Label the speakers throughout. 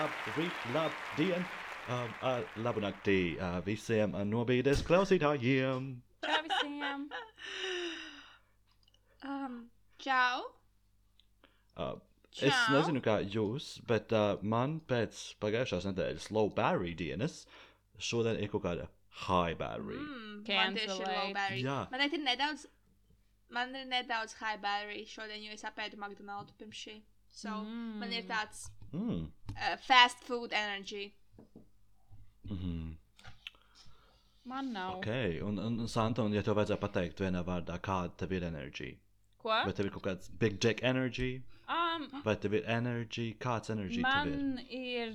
Speaker 1: Labvakar, labrīt, labdien! Um, uh, labu naktī uh, visiem uh, nobīdes klausītājiem!
Speaker 2: Čau visiem!
Speaker 3: Um, čau!
Speaker 1: Uh, es
Speaker 3: Čau.
Speaker 1: nezinu, kā jūs, bet uh, man pēc pagājušās nedēļas low battery dienas šodien ir kaut kāda high battery. Mm.
Speaker 3: Man tieši ir low
Speaker 2: Cancellate.
Speaker 3: battery.
Speaker 1: Jā.
Speaker 3: Man ir nedaudz, man ir nedaudz high battery šodien, jo es apēdu McDonald's pirms šī. So, mm. man ir tāds
Speaker 1: Mm.
Speaker 3: uh, fast food energy.
Speaker 1: Mm -hmm.
Speaker 2: Man nav.
Speaker 1: Ok, un, un Santa, un ja tev vajadzētu pateikt vienā vārdā, kāda tev ir enerģija?
Speaker 2: Ko?
Speaker 1: Vai tev ir kaut kāds big dick energy,
Speaker 2: Um,
Speaker 1: vai tev ir energy, kāds energy tev ir?
Speaker 2: man ir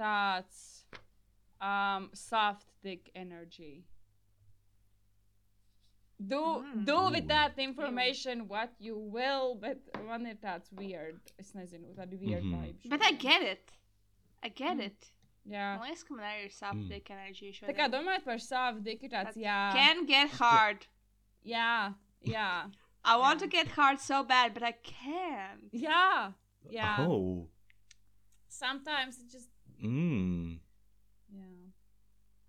Speaker 2: tāds um, soft dick energy. Do,
Speaker 3: Mm.
Speaker 2: do with that information what you will, but man ir tāds weird. Es nezinu, tādi weird
Speaker 1: Mhm.
Speaker 2: vibes.
Speaker 3: But I get it. I get it.
Speaker 2: Jā.
Speaker 3: Man liekas, ka man arī ir soft
Speaker 1: Mm.
Speaker 3: dick energy
Speaker 2: Tā kā
Speaker 3: šodien.
Speaker 2: domājot par soft dick, ir tāds,
Speaker 3: That
Speaker 2: jā.
Speaker 3: Can get hard.
Speaker 2: Jā, jā.
Speaker 3: I want to get hard so bad, but I can't.
Speaker 2: Jā, jā.
Speaker 1: Oh,
Speaker 2: Sometimes it just,
Speaker 1: mm,
Speaker 2: jā.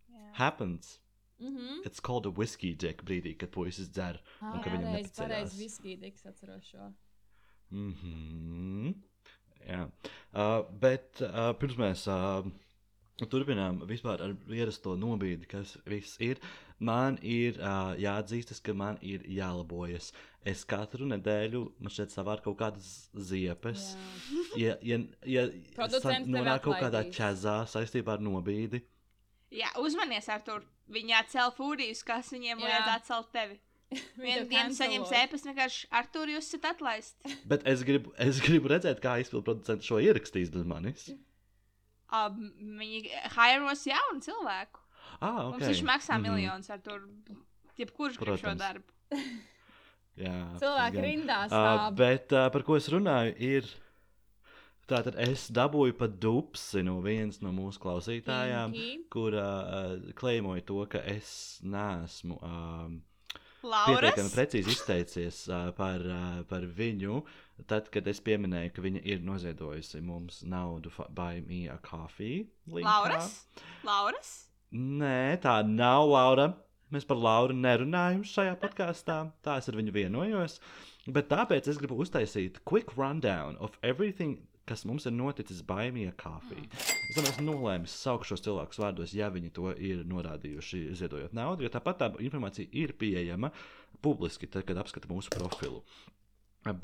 Speaker 3: Yeah.
Speaker 1: happens.
Speaker 2: Mhm.
Speaker 1: It's called a whiskey dick brīdī, kad puisis dzer. Un ka
Speaker 2: Pareizi,
Speaker 1: nepaceļās.
Speaker 2: pareizi viskī diks atceros šo.
Speaker 1: Mm -hmm. Jā, uh, bet uh, pirms mēs uh, turpinām vispār ar ierasto nobīdi, kas viss ir, man ir uh, jāatzīstas, ka man ir jālabojas. Es katru nedēļu man šeit savāru kaut kādas ziepes. Ja, ja, ja sa-
Speaker 2: tevi
Speaker 1: nonāk kaut kādā ķezā saistībā ar nobīdi,
Speaker 3: Jā, uzmanies ar to. Viņi atcēla fūrijus, kas viņiem vajadzētu atcelt tevi. Vienu dienu saņems ēpastu, vienkārši ar to jūs esat atlaists.
Speaker 1: bet es gribu, es gribu redzēt, kā izpildu producents šo ierakstīs bez manis.
Speaker 3: Um, viņi hairos jaunu cilvēku.
Speaker 1: Ah,
Speaker 3: Okay.
Speaker 1: ok.
Speaker 3: Mums viņš maksā mm. -hmm. miljonus ar to. Jebkurš grib šo darbu.
Speaker 1: Jā,
Speaker 2: Cilvēki
Speaker 1: gan.
Speaker 2: rindā
Speaker 1: Uh,
Speaker 2: stāv.
Speaker 1: bet uh, par ko es runāju, ir. Tātad es dabūju pat dupsi no vienas no mūsu klausītājām,
Speaker 2: Pinky.
Speaker 1: kur uh, klejmoja to, ka es neesmu um, pietiekami precīzi izteicies uh, par, uh, par viņu. Tad, kad es pieminēju, ka viņa ir noziedojusi mums naudu fa- Buy Me a Coffee. linkā.
Speaker 3: Lauras. Lauras.
Speaker 1: Nē, tā nav Laura. Mēs par Lauru nerunājam šajā podkāstā. Tā es ar viņu vienojos. Bet tāpēc es gribu uztaisīt quick rundown of everything, kas mums ir noticis Baimija kafija. Es domāju, es nolēmu saukt šos cilvēkus vārdos, ja viņi to ir norādījuši, ziedojot naudu, jo tāpat tā informācija ir pieejama publiski, tad, kad apskata mūsu profilu.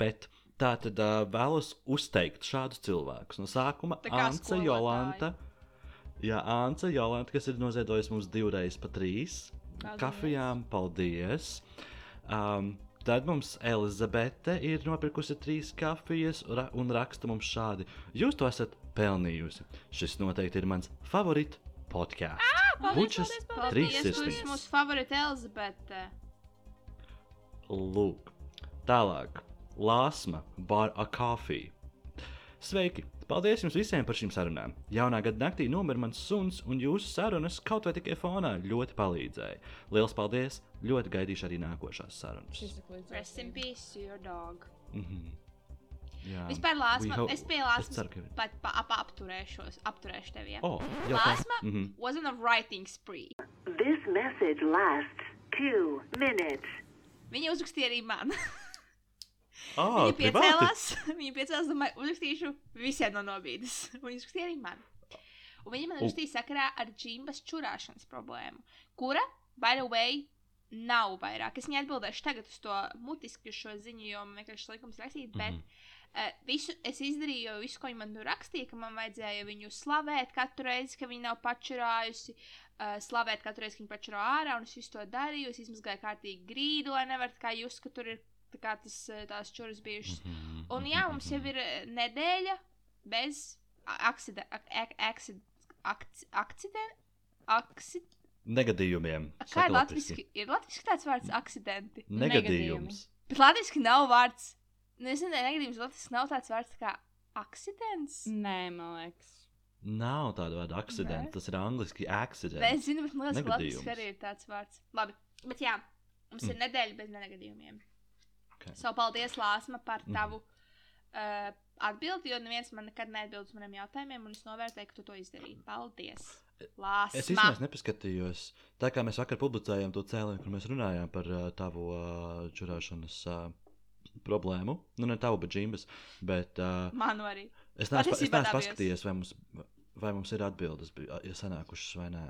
Speaker 1: Bet tā tad vēlos uzteikt šādus cilvēkus. No sākuma
Speaker 3: skolotāji.
Speaker 1: Jolanta. Jā, Anca Jolanta, kas ir noziedojusi mums divreiz pa trīs kafijām, paldies. Um, tad mums Elizabete ir nopirkusi trīs kafijas un raksta mums šādi: Jūs to esat pelnījusi. Šis noteikti ir mans favorīts podkāsts. Bučas trīs sirsnīgas.
Speaker 3: mūsu favorita Elizabete.
Speaker 1: Lūk, tālāk. Lāsma, bar a coffee. Sveiki! Paldies jums visiem par šīm sarunām. Jaunā gada naktī nomira mans suns, un jūsu sarunas kaut vai tikai fonā ļoti palīdzēja. Lielas paldies! Ļoti gaidīšu arī nākošās sarunas.
Speaker 3: Rest in peace to your dog.
Speaker 1: Mm -hmm. Jā,
Speaker 3: Vispār
Speaker 1: we
Speaker 3: lāsma,
Speaker 1: hope-
Speaker 3: es pie lāsmas
Speaker 1: ceru, ka.
Speaker 3: pat pa, ap, apturēšos, apturēšu tevi. Ja?
Speaker 1: Oh, tā.
Speaker 3: Lāsma
Speaker 1: Mm -hmm.
Speaker 3: was on a writing spree.
Speaker 4: This message lasts two minutes.
Speaker 3: Viņa uzrakstīja arī man.
Speaker 1: oh,
Speaker 3: viņa piecēlās, viņa piecēlās, domāju, uzrakstīšu visiem no nobīdes. Un Viņa uzrakstīja arī man. Un viņa man
Speaker 1: U.
Speaker 3: uzrakstīja sakarā ar džimbas čurāšanas problēmu, kura, by the way, nav vairāk. Es viņai atbildēšu tagad uz to mutiski uz šo ziņu, jo man vienkārši likums rakstīt, bet
Speaker 1: Mhm.
Speaker 3: uh, visu es izdarīju, visu, ko viņa man tur rakstīja, ka man vajadzēja viņu slavēt katru reizi, ka viņa nav pačurājusi, uh, slavēt katru reizi, ka viņa pačurā ārā, un es visu to darīju, es izmazgāju kārtīgi grīdu, lai nevar tā kā jūs, ka tur ir tā kā tas, uh, tās čuras bijušas.
Speaker 1: Mhm,
Speaker 3: Un jā, mums jau ir eh, nedēļa bez akcidenta. Akcidenta.
Speaker 1: Negadījumiem.
Speaker 3: Kā ir latviešu? Ir latviešu tāds vārds akcidenti.
Speaker 1: Negadījums.
Speaker 3: Bet latviešu nav vārds. Nu, es nezinu, negadījums latviešu nav tāds vārds kā akcidents.
Speaker 2: Nē, man liekas.
Speaker 1: Nav tāda vārda akcidents. Tas ir angliski accident.
Speaker 3: Nē, es zinu, bet man liekas, ka latviešu arī ir tāds vārds. Labi, bet jā, mums mm. ir nedēļa bez negadījumiem.
Speaker 1: Okay.
Speaker 3: So, paldies, Lāsma, par
Speaker 1: Mhm.
Speaker 3: tavu uh, atbildi, jo neviens man nekad neatbild uz maniem jautājumiem, un es novērtēju, ka tu to izdarīji. Paldies! Lāsma!
Speaker 1: Es īstenībā nepaskatījos. Tā kā mēs vakar publicējām to cēlienu, kur mēs runājām par uh, tavu uh, čurāšanas uh, problēmu. Nu, ne tavu, bet džimbas. Bet uh,
Speaker 3: Manu arī.
Speaker 1: es neesmu, paskatījies, vai mums, vai mums ir atbildes bi- ja sanākušas vai nē.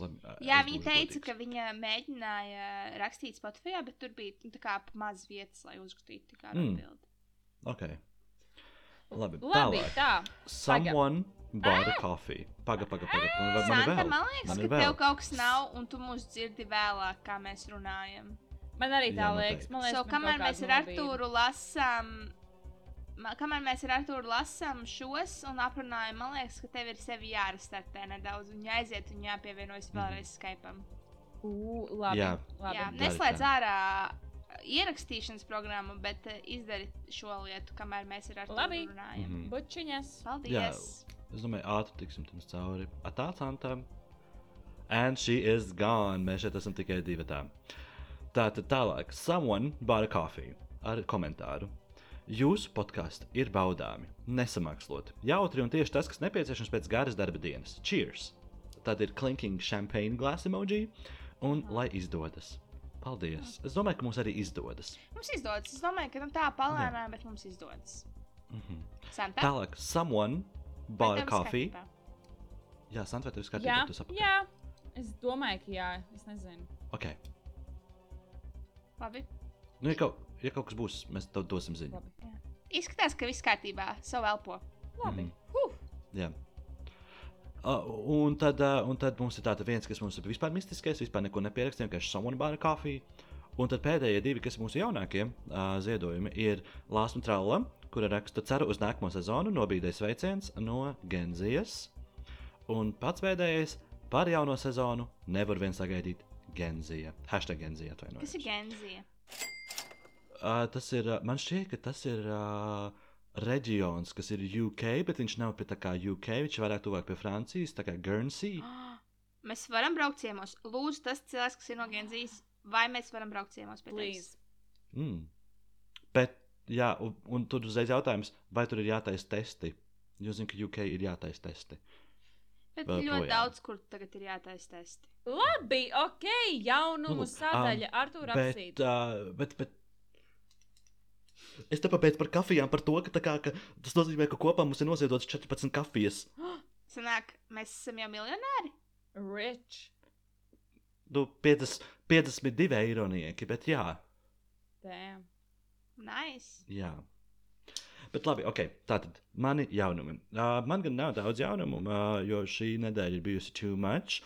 Speaker 1: Labi,
Speaker 3: Jā, viņa teica,
Speaker 1: godīgs.
Speaker 3: ka viņa mēģināja rakstīt Spotify, bet tur bija nu, tā kā maz vietas, lai uzrakstītu tikai
Speaker 1: Mm.
Speaker 3: atbildi.
Speaker 1: Ok. Labi,
Speaker 2: Labi,
Speaker 1: tālāk.
Speaker 2: tā.
Speaker 1: Someone bought a coffee. Paga, paga, paga. Man, man
Speaker 3: Santa,
Speaker 1: vēl.
Speaker 3: man liekas,
Speaker 1: Man
Speaker 3: ka
Speaker 1: ir
Speaker 3: tev
Speaker 1: vēl.
Speaker 3: kaut kas nav, un tu mūs dzirdi vēlāk, kā mēs runājam.
Speaker 2: Man arī tā
Speaker 1: Jā,
Speaker 2: liekas.
Speaker 1: noteikti.
Speaker 2: Man liekas,
Speaker 3: So,
Speaker 2: man
Speaker 3: kamēr mēs ar. Artūru lasām, ma- kamēr mēs ar Artūru lasām šos un aprunājam, man liekas, ka tev ir sevi jārastartē nedaudz un jāaiziet un jāpievienojas vēlreiz Skype.
Speaker 2: Ū, labi.
Speaker 1: Jā.
Speaker 2: labi.
Speaker 3: Jā, neslēdz ārā ierakstīšanas programmu, bet uh, izdari šo lietu, kamēr mēs ar Artūru
Speaker 2: Labi.
Speaker 3: runājam.
Speaker 1: Mhm.
Speaker 2: Bučiņas.
Speaker 3: Paldies!
Speaker 1: Es domāju, ātri tiksim tam cauri. Atā, Santa. And she is gone. Mēs šeit esam tikai divi tā. Tātad tālāk. Someone bought a coffee. Ar komentāru. Jūsu podkāsts ir baudāmi, nesamākslot. Jautri un tieši tas, kas nepieciešams pēc garas darba dienas. Cheers! Tad ir clinking champagne glass emoji un lai izdodas. Paldies! Es domāju, ka mums arī izdodas.
Speaker 3: Mums izdodas. Es domāju, ka nu, tā palēnām, bet mums izdodas.
Speaker 1: Mhm.
Speaker 3: Santa?
Speaker 1: Tālāk, someone bought a coffee.
Speaker 3: Skype?
Speaker 1: Jā, Santa, vai tev ir
Speaker 2: Jā,
Speaker 1: tu saproti?
Speaker 2: jā. Es domāju, ka jā. Es nezinu.
Speaker 1: Ok.
Speaker 3: Labi.
Speaker 1: Nu, ja kaut, ja kaut kas būs, mēs tev dosim ziņu.
Speaker 2: Labi.
Speaker 3: Izskatās, ka viss kārtībā. Savu elpo.
Speaker 2: Labi.
Speaker 1: Mhm.
Speaker 2: Huh.
Speaker 1: Jā. Uh, un, tad, uh, un tad mums ir tāds viens, kas mums ir vispār mistiskais, vispār neko nepierakstījis, vienkārši someone bought a coffee. Un tad pēdējie divi, kas mūsu jaunākie uh, ziedojumi, ir Lāsma Tralla, kura raksta ceru uz nākamo sezonu, nobīdēs sveiciens no Genzijas. Un pats pēdējais par jauno sezonu nevar vien sagaidīt Genzija. Hashtag Genzija atvainojos.
Speaker 3: Kas ir Genzija?
Speaker 1: Uh, tas ir, man šķiet, ka tas ir uh, reģions, kas ir UK, bet viņš nav pie tā kā UK, viņš ir vairāk tuvāk pie Francijas, tā kā Guernsey.
Speaker 3: Mēs varam braukt ciemos. Lūdzu, tas cilvēks, kas ir no Genzijas, vai mēs varam braukt ciemos pie tevis?
Speaker 2: Please.
Speaker 1: Mm. Bet, jā, un, un tur uzreiz jautājums, vai tur ir jātaisa testi? Jo zinu, ka UK ir jātaisa testi.
Speaker 3: Bet
Speaker 1: Vēl
Speaker 3: ļoti
Speaker 1: projām.
Speaker 3: daudz, kur tagad ir jātaisa testi.
Speaker 2: Labi, ok. Jaunumu
Speaker 1: Nu,
Speaker 2: sadaļa. Ar to
Speaker 1: Bet,
Speaker 2: rakstīt.
Speaker 1: uh, bet, bet es te pabeidzu par kafijām, par to, ka, kā, ka tas nozīmē, ka kopā mums ir noziedots 14 kafijas.
Speaker 3: Sanāk, mēs esam jau miljonāri.
Speaker 2: Rich.
Speaker 1: Nu, 50, 52 eironieki, bet jā.
Speaker 2: Damn.
Speaker 3: Nice.
Speaker 1: Jā. Bet labi, ok, tātad mani jaunumi. Uh, man gan nav daudz jaunumu, uh, jo šī nedēļa ir bijusi too much.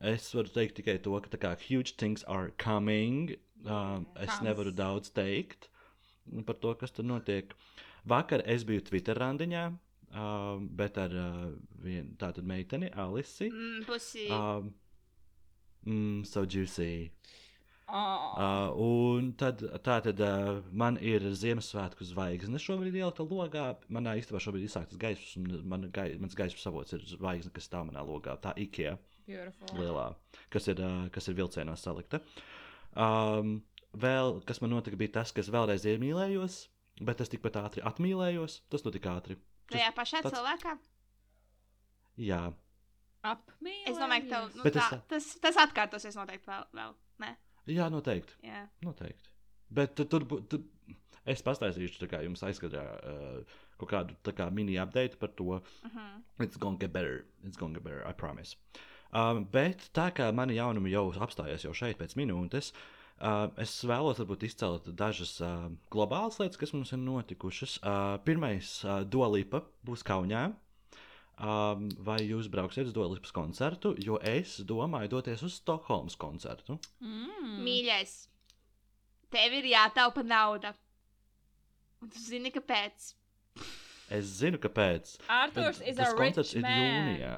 Speaker 1: Es varu teikt tikai to, ka tā kā huge things are coming. Uh, es nevaru daudz teikt par to, kas tur notiek. Vakar es biju Twitter randiņā, uh, bet ar uh, vienu tādu meiteni, Alisi.
Speaker 3: Mm, pusi.
Speaker 1: Um, mm, so juicy.
Speaker 2: Oh.
Speaker 1: Uh, un tad, tā tad uh, man ir Ziemassvētku zvaigzne šobrīd ieliekta logā. Manā istabā šobrīd ir izsāktas gaismas, un man gai, mans gaismas avots ir zvaigzne, kas stāv manā logā. Tā IKEA
Speaker 2: Beautiful.
Speaker 1: lielā, kas ir, uh, kas ir vilcienā salikta. Um, vēl, kas man notika, bija tas, ka es vēlreiz iemīlējos, bet es tikpat ātri atmīlējos. Tas notika ātri.
Speaker 3: Tajā pašā
Speaker 1: tāds-
Speaker 3: cilvēkā.
Speaker 1: Jā,
Speaker 2: Apmīlējies.
Speaker 3: Es domāju, ka tev, nu,
Speaker 1: Bet
Speaker 3: tā,
Speaker 1: es-
Speaker 3: tas, tas atkārtosies noteikti vēl. vēl. Nē,
Speaker 1: jā noteikti.
Speaker 3: jā.
Speaker 1: Noteikti. Bet tu, tur, bū- tu, es pastāstīšu tā kā jums aizkadrā uh, kaut kādu kā mini update par to.
Speaker 3: Uh -huh.
Speaker 1: It's gonna get better. It's gonna get better, I promise. Um, bet tā kā mani jaunumi jau apstājās jau šeit pēc minūtes, uh, es vēlos varbūt izcelt dažas uh, globālas lietas, kas mums ir notikušas. Uh, pirmais, uh, Dualipa būs Kaunijā. Um, vai jūs brauksiet uz Dualipas koncertu? Jo es domāju doties uz Stokholmas koncertu.
Speaker 2: Mm.
Speaker 3: Mīļais, tev ir jātaupa nauda. Un tu zini, kāpēc.
Speaker 1: Es zinu, kāpēc.
Speaker 2: Arthurs
Speaker 1: bet
Speaker 2: is
Speaker 1: tas
Speaker 2: a
Speaker 1: koncerts
Speaker 2: rich
Speaker 1: ir
Speaker 2: man.
Speaker 1: jūnijā.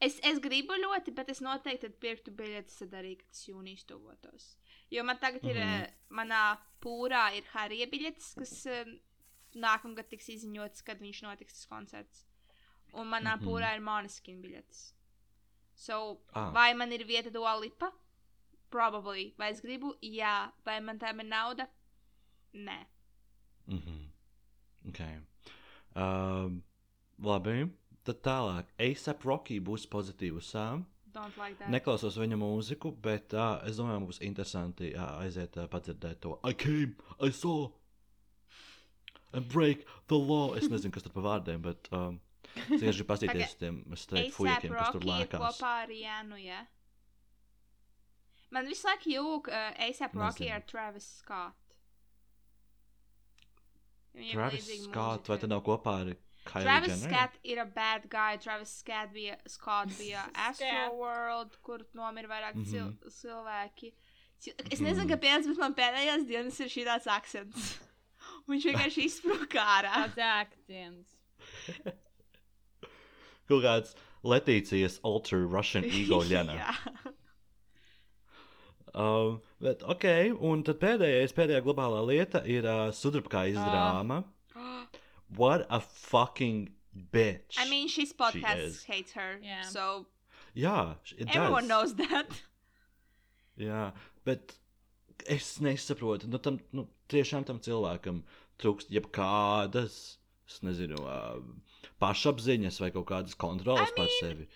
Speaker 3: Es, es gribu ļoti, bet es noteikti pirktu biļetes tad arī, kad tas jūnijas tuvotos. Jo man tagad ir, mm. manā pūrā ir Harija biļetes, kas um, nākamgad tiks izziņotas, kad viņš notiks tas koncerts. Un manā mm -hmm. pūrā ir Moniskin biļetes. So,
Speaker 1: Ah.
Speaker 3: vai man ir vieta dualipa? Probably. Vai es gribu? Jā. Vai man tam ir nauda? Nē.
Speaker 1: Mm -hmm. Okay. Um, labi. Tad tālāk. ASAP Rocky būs pozitīvs sām.
Speaker 3: Don't like that.
Speaker 1: Neklausos viņa mūziku, bet uh, es domāju, būs interesanti uh, aiziet uh, padzirdēt to. I came, I saw, and break the law. Es nezinu, kas tur pa vārdiem, bet um, gribu paskatīties uz tiem straight
Speaker 3: ASAP
Speaker 1: fujikiem, kas tur lēkās.
Speaker 3: kopā ar Jānu, ja? Man visu laiku jūg uh, ASAP Rocky ar Travis Scott. Viņiem
Speaker 1: Travis Scott, vai
Speaker 3: mūzika.
Speaker 1: tad nav kopā ar Kylie
Speaker 3: Travis
Speaker 1: Jenner?
Speaker 3: Scott ir a bad guy. Travis Scott bija, Scott bija Astro. World, kur nomira vairāk
Speaker 1: Mhm.
Speaker 3: cil cilvēki. Cil- Es nezinu, kāpēc, bet man pēdējās dienas ir šī tāds akcents. Viņš vienkārši izsprūka ārā.
Speaker 2: Tāds akcents.
Speaker 1: Kaut kāds Letīcijas alter Russian ego.
Speaker 3: Jā.
Speaker 1: Um, bet, ok, un tad pēdējais, pēdējā globālā lieta ir uh, sudrabkājas
Speaker 2: Ah.
Speaker 1: drāma. What a fucking bitch.
Speaker 3: I mean, she's podcast hates her.
Speaker 2: Yeah.
Speaker 3: So
Speaker 1: Jā, it
Speaker 3: everyone
Speaker 1: does.
Speaker 3: knows that.
Speaker 1: Jā, bet es nesaprotu. Nu, tam, nu, tiešām tam cilvēkam trūkst jebkādas, es nezinu, uh, pašapziņas vai kaut kādas kontrolas
Speaker 3: I
Speaker 1: par
Speaker 3: mean-
Speaker 1: sevi.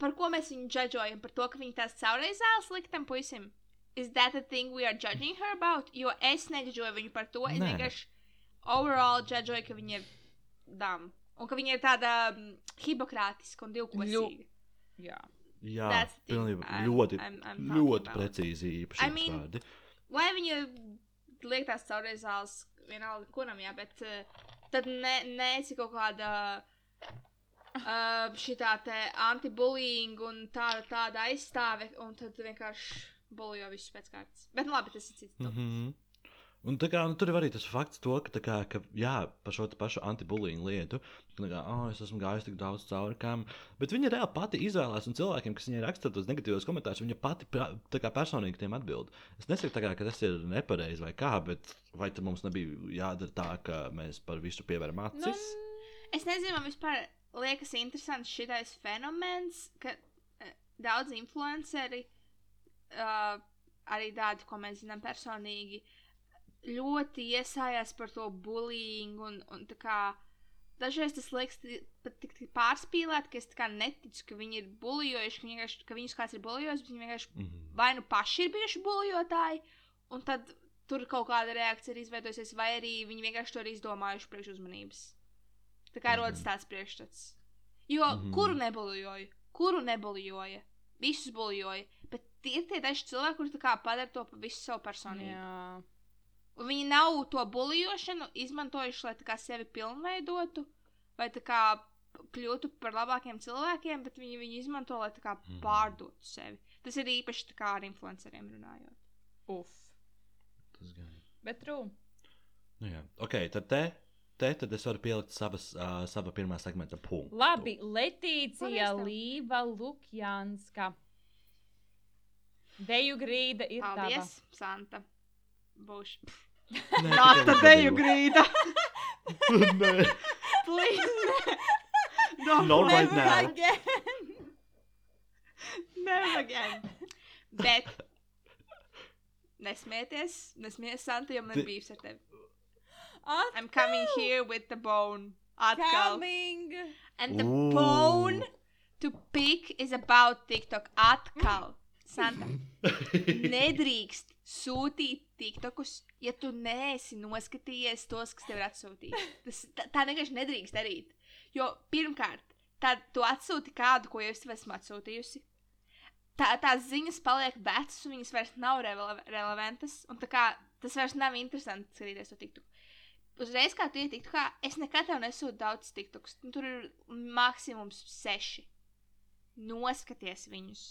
Speaker 3: Par ko mēs viņu džudžojam? Par to, ka viņa tās caurreizēs liktam puisim. Is that the thing we are judging her about? Jo es neģeģoju viņu par to. Es vienkārši overall džudžoju, ka viņa ir dam. Un ka viņa ir tāda um, hipokrātiska un divkosīga.
Speaker 2: Jā.
Speaker 1: Jā,
Speaker 3: That's the thing
Speaker 1: pilnībā
Speaker 3: I'm-
Speaker 1: ļoti,
Speaker 3: I'm- I'm
Speaker 1: ļoti
Speaker 3: about.
Speaker 1: precīzi īpaši
Speaker 3: I mean-
Speaker 1: vārdi.
Speaker 3: Lai viņa liek tās caurreizēs, vienalga kuram, jā, bet uh, tad ne, neesi kaut kāda. Uh, šitā te anti-bullying un tāda, tāda aizstāve, un tad vienkārši buljo visus pēc kārtas. Bet, nu, labi, tas ir cits. Mm
Speaker 1: -hmm. Un kā, nu, tur ir arī tas fakts, to, ka, kā, ka jā, par šo pašu antibullying lietu, tā kā, oh, es esmu gājis tik daudz cauri kam, bet viņa reāli pati izvēlās, un cilvēkiem, kas viņai raksta tos negatīvos komentārus, viņa pati kā personīgi tiem atbild. Es nesaku, kā, ka tas ir nepareizi vai kā, bet vai tad mums nebija jādara tā, ka mēs par visu pievēram
Speaker 2: Nu,
Speaker 1: acis?
Speaker 3: Es nezinu, man vispār liekas interesants šitais fenomens, ka uh, daudz influenceri, uh, arī tādi, ko mēs zinām personīgi, ļoti iesājās par to bullying un, un tā kā. Dažreiz tas liekas pat tik, tik pārspīlēt, ka es tā kā neticu, ka viņi ir bulījojuši, ka, vienkārši- ka viņus kāds ir bulījojis, bet viņi vienkārši
Speaker 1: Mhm.
Speaker 3: vai nu paši ir bijuši bulījotāji, un tad tur kaut kāda reakcija ir izveidojusies, vai arī viņi vienkārši to ir izdomājuši priekš uzmanības. Tā kā
Speaker 1: Mhm.
Speaker 3: rodas tāds priekšstats. Jo
Speaker 1: Mhm.
Speaker 3: kuru nebulījoja? Kuru nebulījoja? Visus bulījoja. Bet tie ir tie daži cilvēki, kuriem padara to par visu savu personību.
Speaker 2: Jā.
Speaker 3: Viņi nav to bulījošanu izmantojuši, lai kā sevi pilnveidotu, vai kā kļūtu par labākiem cilvēkiem, bet viņi viņu izmanto, lai tā kā
Speaker 1: Mhm.
Speaker 3: pārdotu sevi. Tas ir īpaši tā kā ar influenceriem runājot.
Speaker 2: Uf.
Speaker 1: Tas gan.
Speaker 2: Bet true.
Speaker 1: Nu, jā. ok, tad te, te tad es varu pielikt savas, uh, sava pirmā segmenta punktu.
Speaker 2: Labi, Letīcija. Līva Lukjanska. Deju grīda ir
Speaker 3: Paldies, Santa. Būšu.
Speaker 1: Nē,
Speaker 3: Nāc,
Speaker 1: tikai
Speaker 3: deju
Speaker 1: negribu.
Speaker 3: grīda!
Speaker 1: Nē.
Speaker 3: Please! Don't
Speaker 1: Not right
Speaker 3: never
Speaker 1: now.
Speaker 3: again. Never again. Bet. Nesmieties, nesmieties, Santa, jo man ir
Speaker 1: Ti-
Speaker 3: bijis ar tevi.
Speaker 2: Atkal.
Speaker 3: I'm coming here with the bone. Atkal.
Speaker 2: Coming.
Speaker 3: And the
Speaker 1: Ooh.
Speaker 3: bone to pick is about TikTok. Atkal. Santa. Nedrīkst sūtīt tiktokus, ja tu neesi noskatījies tos, kas tev ir atsūtīti. Tas, tā, tā vienkārši nedrīkst darīt. Jo pirmkārt, tad tu atsūti kādu, ko jau es tev esmu atsūtījusi. Tā, tās ziņas paliek vecas, un viņas vairs nav rele relevantas. Un tā kā tas vairs nav interesanti skatīties to tiktu. Uzreiz, kā tu ieti TikTokā, es nekad tev nesūtu daudz tiktokus. Nu, tur ir maksimums seši. Noskaties viņus.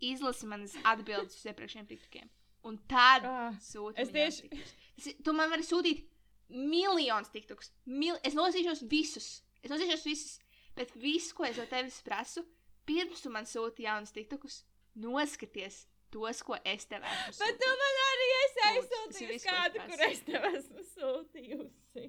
Speaker 3: Izlasi manas atbildes uz iepriekšējiem tiktokiem. Un tad
Speaker 2: Ah,
Speaker 3: sūti.
Speaker 2: es tieši-.
Speaker 3: Tas Tu man vari sūtīt miljonus tiktokus. Mil es nolasīšos visus. Es nolasīšos visus. Bet viss, ko es no tevis prasu, pirms tu man sūti jaunus tiktokus, noskaties tos, ko es tev esmu.
Speaker 2: Bet tu man arī esi aizsūtījis kādu, kur es tev esmu sūtījusi.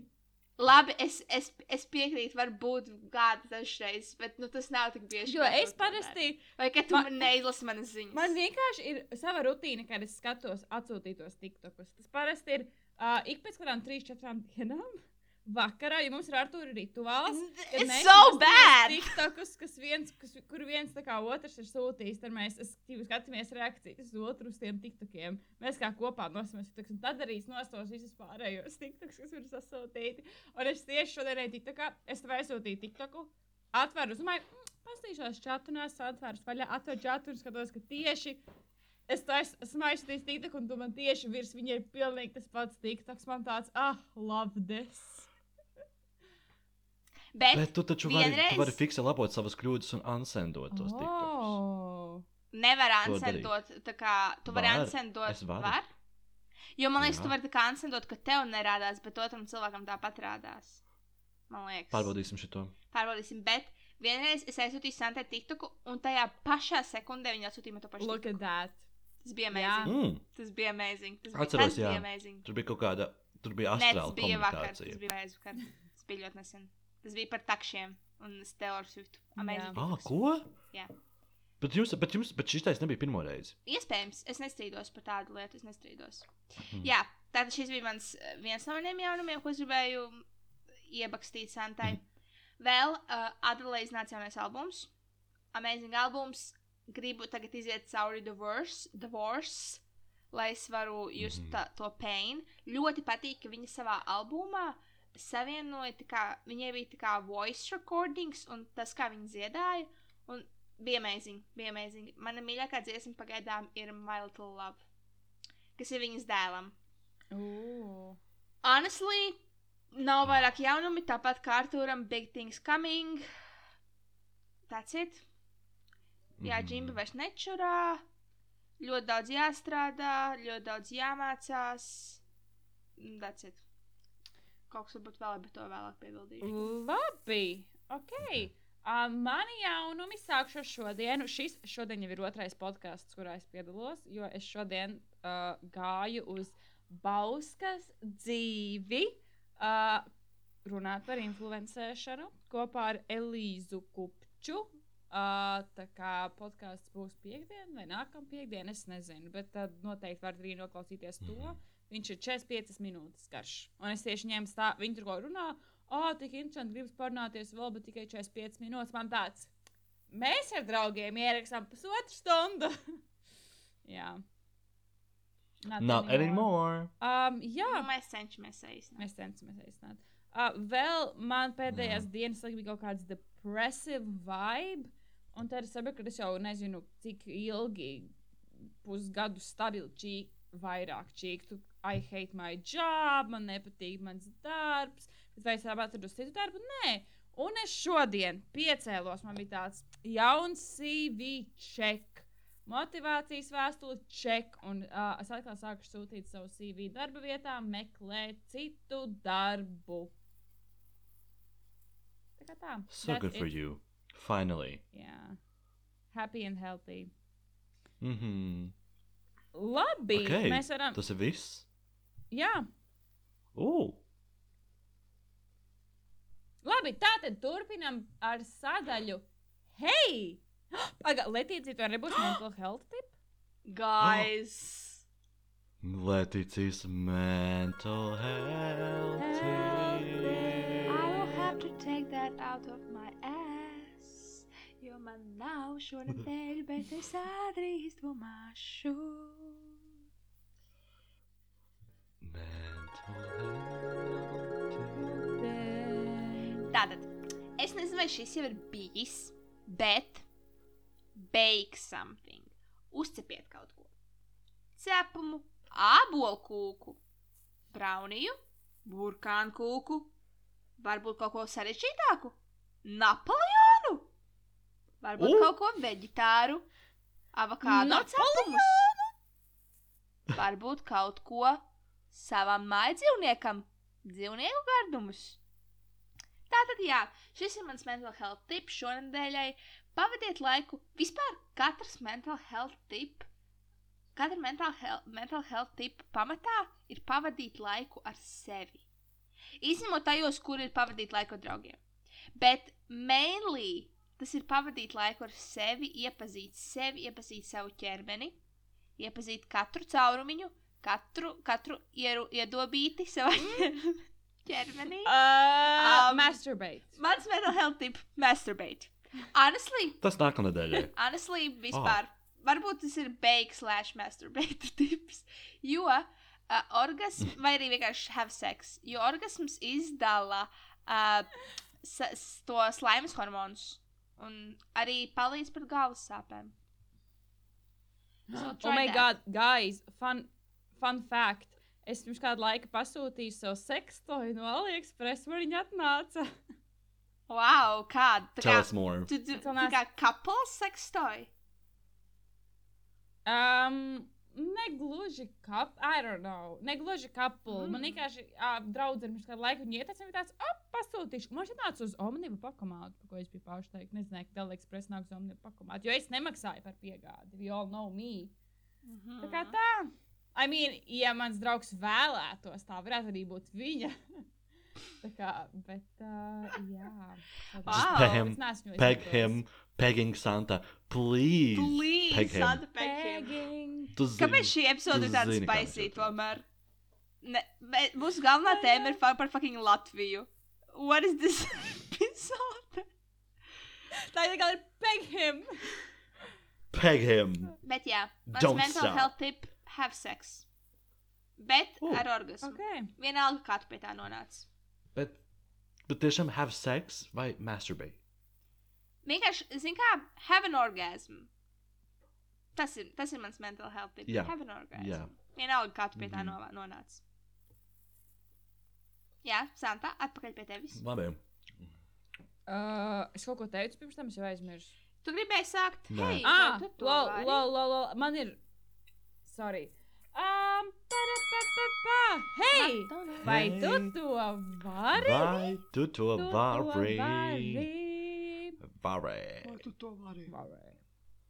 Speaker 3: Labi, es, es, es piekrītu, varbūt kāda dažreiz, bet nu, tas nav tik bieži.
Speaker 2: Jo es parasti,
Speaker 3: Vai ka tu
Speaker 2: Ma-
Speaker 3: man neizlasi manas ziņas?
Speaker 2: man vienkārši ir sava rutīna, kad es skatos atsūtītos tiktokus. Tas parasti ir uh, ik pēc kādām 3-4 dienām. Vakarā, ja mums ir ar to rituāls.
Speaker 3: It's
Speaker 2: mēs
Speaker 3: so bad!
Speaker 2: TikTokus, kas viens, kas, kur viens tā kā otrs ir sūtījis, tad mēs skatāmies reakcijas uz otru uz tiem TikTokiem. Mēs kā kopā nosmējamies TikToks, un tad arī nostos visus pārējos TikToks, kas ir sasūtīti. Un es tieši šodien eju TikTokā, es tev aizsūtīju TikToku, atveru uz maiņu, pastīšos čatu, un es atveru vaļā, atveru čatu un skatos, ka tieši. Es to es- esmu aizsūtījis TikTok, un tu man tieši virs viņa ir pilnīgi tas pats TikToks. Man tāds, ah, love this.
Speaker 3: Bet,
Speaker 1: Bet tu taču vari,
Speaker 3: vienreiz-
Speaker 1: tu vari fiksēt, labot savas kļūdas un unsendot tos tiktokus.
Speaker 2: Oh.
Speaker 3: nevar
Speaker 1: To
Speaker 3: ansendot, tā kā tu vari
Speaker 1: Var.
Speaker 3: ansendot.
Speaker 1: Es varu.
Speaker 3: Var? Jo man liekas,
Speaker 1: Jā.
Speaker 3: tu vari tā kā ansendot, ka tev nerādās, bet otram cilvēkam tāpat rādās. Man liekas.
Speaker 1: Pārbaudīsim šo.
Speaker 3: Pārbaudīsim, bet vienreiz es aizsūtīju Santai TikToku, un tajā pašā sekundē viņa atsūtīja man to pašu.
Speaker 2: Look
Speaker 3: TikToku.
Speaker 2: at that.
Speaker 3: Tas bija amazing.
Speaker 1: Mm,
Speaker 3: Tas bija amazing. Tas bija,
Speaker 1: Atceros,
Speaker 3: tas bija
Speaker 1: jā.
Speaker 3: amazing.
Speaker 1: tur bija kaut kāda, tur bija
Speaker 3: Nē, tas
Speaker 1: astrāla
Speaker 3: bija vakar. Tas
Speaker 1: komunikācija.
Speaker 3: bija aizvakar. Tas bija ļoti nesen. Tas bija par takšiem un Taylor Swift. Amazing.
Speaker 1: Ah, ko?
Speaker 3: Jā.
Speaker 1: Bet jums, bet jums, bet šis taisa nebija pirmo reizi.
Speaker 3: Iespējams, es nestrīdos par tādu lietu. Es nestrīdos.
Speaker 1: Mhm.
Speaker 3: Jā, tātad šis bija mans viens no maniem jaunumiem, ko es gribēju iebakstīt Santai. Vēl uh, Adelaide nāca jaunais albums. Amazing albums. Gribu tagad iziet cauri Divorce, divorce lai es varu just
Speaker 1: Mhm.
Speaker 3: tā, to pain. Ļoti patīk, ka viņa savā albumā savienoja, tā kā viņai bija tā kā voice recordings un tas, kā viņa dziedāja. Un bija amazing, bija amazing. Mana mīļākā dziesma pagaidām ir My Little Love, kas ir viņas dēlam.
Speaker 2: Ooh.
Speaker 3: Honestly, nav vairāk jaunumi, tāpat kā Arthūram, Big Things Coming. That's it. Jā,
Speaker 1: Mhm.
Speaker 3: Džimba vairs nečurā. Ļoti daudz jāstrādā, ļoti daudz jāmācās. That's it. Kaut kas varbūt vēl, bet to vēlāk piebildīšu.
Speaker 2: Labi. Ok. Uh, mani jaunumi sākšu ar šodienu. Šis šodien jau ir otrais podkāsts, kurā es piedalos, jo es šodien uh, gāju uz Bauskas dzīvi. Uh, runāt par influencēšanu kopā ar Elīzu Kupču. Uh, tā kā podkāsts būs piekdiena vai nākamā piekdiena, es nezinu, bet tad noteikti varat arī noklausīties to.
Speaker 1: Mhm.
Speaker 2: Viņš ir 45 minūtes garš. Un es tieši ņēmu stāstu, viņi tur ko runā. O, tik interesanti, gribas parunāties vēl, bet tikai 45 minūtes. Man tāds, mēs ar draugiem ierakstām pusotru stundu. jā.
Speaker 1: Not anymore.
Speaker 2: Um, jā,
Speaker 3: Nu, mēs cenšamies īstenībā.
Speaker 2: Mēs cenšamies aicināt. Uh, vēl man pēdējās
Speaker 1: Jā.
Speaker 2: dienas bija kaut kāds depressive vibe. Un tad es saprotu, ka es jau nezinu, cik ilgi, pusgadu stabili čīk, vairāk čīktu. I hate my job, man nepatīk mans darbs. Bet vai es varu atrast citu darbu? Nē. Un es šodien piecēlos, man bija tāds jauns CV check. Motivācijas vēstule check, un uh, es atkal sāku sūtīt savu CV darba vietā, meklēt citu darbu. Tā kā tā.
Speaker 1: So
Speaker 2: That's
Speaker 1: good for
Speaker 2: it.
Speaker 1: you. Finally.
Speaker 2: Jā. Happy and healthy.
Speaker 1: Mhm.
Speaker 2: Labi,
Speaker 1: Ok,
Speaker 2: mēs varam.
Speaker 1: Tas ir viss.
Speaker 2: Jā,
Speaker 1: Uh,
Speaker 2: labi, tātad turpinam ar sadaļu. Hei! Pagaid, Letīcija, tev nebūs mental health tip?
Speaker 3: Guys!
Speaker 1: Leticijas mental health.
Speaker 3: I will have to take that out of my ass. Jo man nav šonadēļ, bet es ādrīz domāšu. Tātad, es nezinu, vai šis jau ir bijis, bet bake something. Uzcepiet kaut ko. Cepumu, abolkūku, brauniju, burkānu kūku, varbūt kaut ko sarežģītāku, napoleonu, varbūt
Speaker 1: U!
Speaker 3: kaut ko veģetāru, avokādo
Speaker 2: Napoleonu?
Speaker 3: cepumus, varbūt kaut ko savam mājdzīvniekam, dzīvnieku gardumus. Tātad, jā, šis ir mans mental health tips šonadēļai. Pavadiet laiku, vispār katrs mental health tip, katra mental health, mental health tipa pamatā ir pavadīt laiku ar sevi. Izņemot tajos, kur ir pavadīt laiku ar draugiem. Bet mainly tas ir pavadīt laiku ar sevi, iepazīt sevi, iepazīt savu ķermeni, iepazīt katru caurumiņu, katru, katru ieru, iedobīti savā ķermenī. ķermenī.
Speaker 2: Uh,
Speaker 3: Um,
Speaker 2: masturbate.
Speaker 3: Mans mental health tip - masturbate. Honestly,
Speaker 1: Tas nākamnedēļ.
Speaker 3: honestly, vispār. Varbūt tas ir bake slash masturbate tips. Jo uh, orgasms, vai arī vienkārši have sex, jo orgasms izdala uh, to slaimas hormonus un arī palīdz pret galvas sāpēm. So
Speaker 2: Oh my
Speaker 3: that.
Speaker 2: god, guys, fun, fun fact. Es pirms kāda laika pasūtīju savu sekstoju no AliExpress, kur viņa atnāca.
Speaker 3: Wow, kāda? Tā
Speaker 1: Tell us more.
Speaker 3: tu, tu,
Speaker 2: nice-
Speaker 3: kā couples sex toy.
Speaker 2: Um, negluži kap, I don't know, negluži kapulu. Mm. Man vienkārši uh, draudzene pirms kāda laika viņa ieteica, viņa tāds, ap, pasūtīšu. Man šeit nāca uz Omniva pakomātu, par ko es biju pauši teikt. Nezināju, ka AliExpress nāk uz Omniva pakomātu, jo es nemaksāju par piegādi. You all know me.
Speaker 3: Mhm.
Speaker 2: Tā kā tā. I mean, ja mans draugs vēlētos, tā varētu arī būt viņa. tā kā, bet, uh, jā.
Speaker 3: Wow.
Speaker 1: Just peg him, peg him, pegging Santa. Please.
Speaker 3: Please,
Speaker 1: peg him.
Speaker 3: Santa peg him.
Speaker 2: Pegging.
Speaker 1: Tu zini.
Speaker 3: Kāpēc šī epizode ir tāda
Speaker 1: mēs
Speaker 3: tomēr? Ne, bet mūsu galvenā tēma ir fa- par fucking Latviju. What is this episode?
Speaker 2: Tā ir ir peg him.
Speaker 1: Peg him.
Speaker 3: Bet jā, mans
Speaker 1: Don't
Speaker 3: mental
Speaker 1: stop.
Speaker 3: health tip - have sex. Bet
Speaker 1: Ooh.
Speaker 3: ar orgasmu.
Speaker 2: Okay.
Speaker 3: Vienalga, kā tu pie tā nonāc.
Speaker 1: Bet, bet tiešām have sex vai masturbate?
Speaker 3: Vienkārši, zini kā, have an orgasm. Tas ir, tas ir mans mental health tip.
Speaker 1: Jā.
Speaker 3: Have an orgasm.
Speaker 1: Jā.
Speaker 3: Vienalga, kā tu pie tā
Speaker 1: Mhm.
Speaker 3: no, nonāc. Jā, Santa, atpakaļ pie tevis.
Speaker 1: Labi.
Speaker 2: Uh, es kaut ko teicu pirms tam, es jau aizmirsu.
Speaker 3: Tu gribēji sākt?
Speaker 1: Nē.
Speaker 3: Hei,
Speaker 2: Ah, lol, lol, lol, lol. Man ir. Sorry. Um, pa, pa, pa, pa. Hei! Vai tu to vari?
Speaker 1: Vai tu to
Speaker 2: Tu to
Speaker 1: vari?
Speaker 2: vari?
Speaker 1: Vari.
Speaker 2: Vari.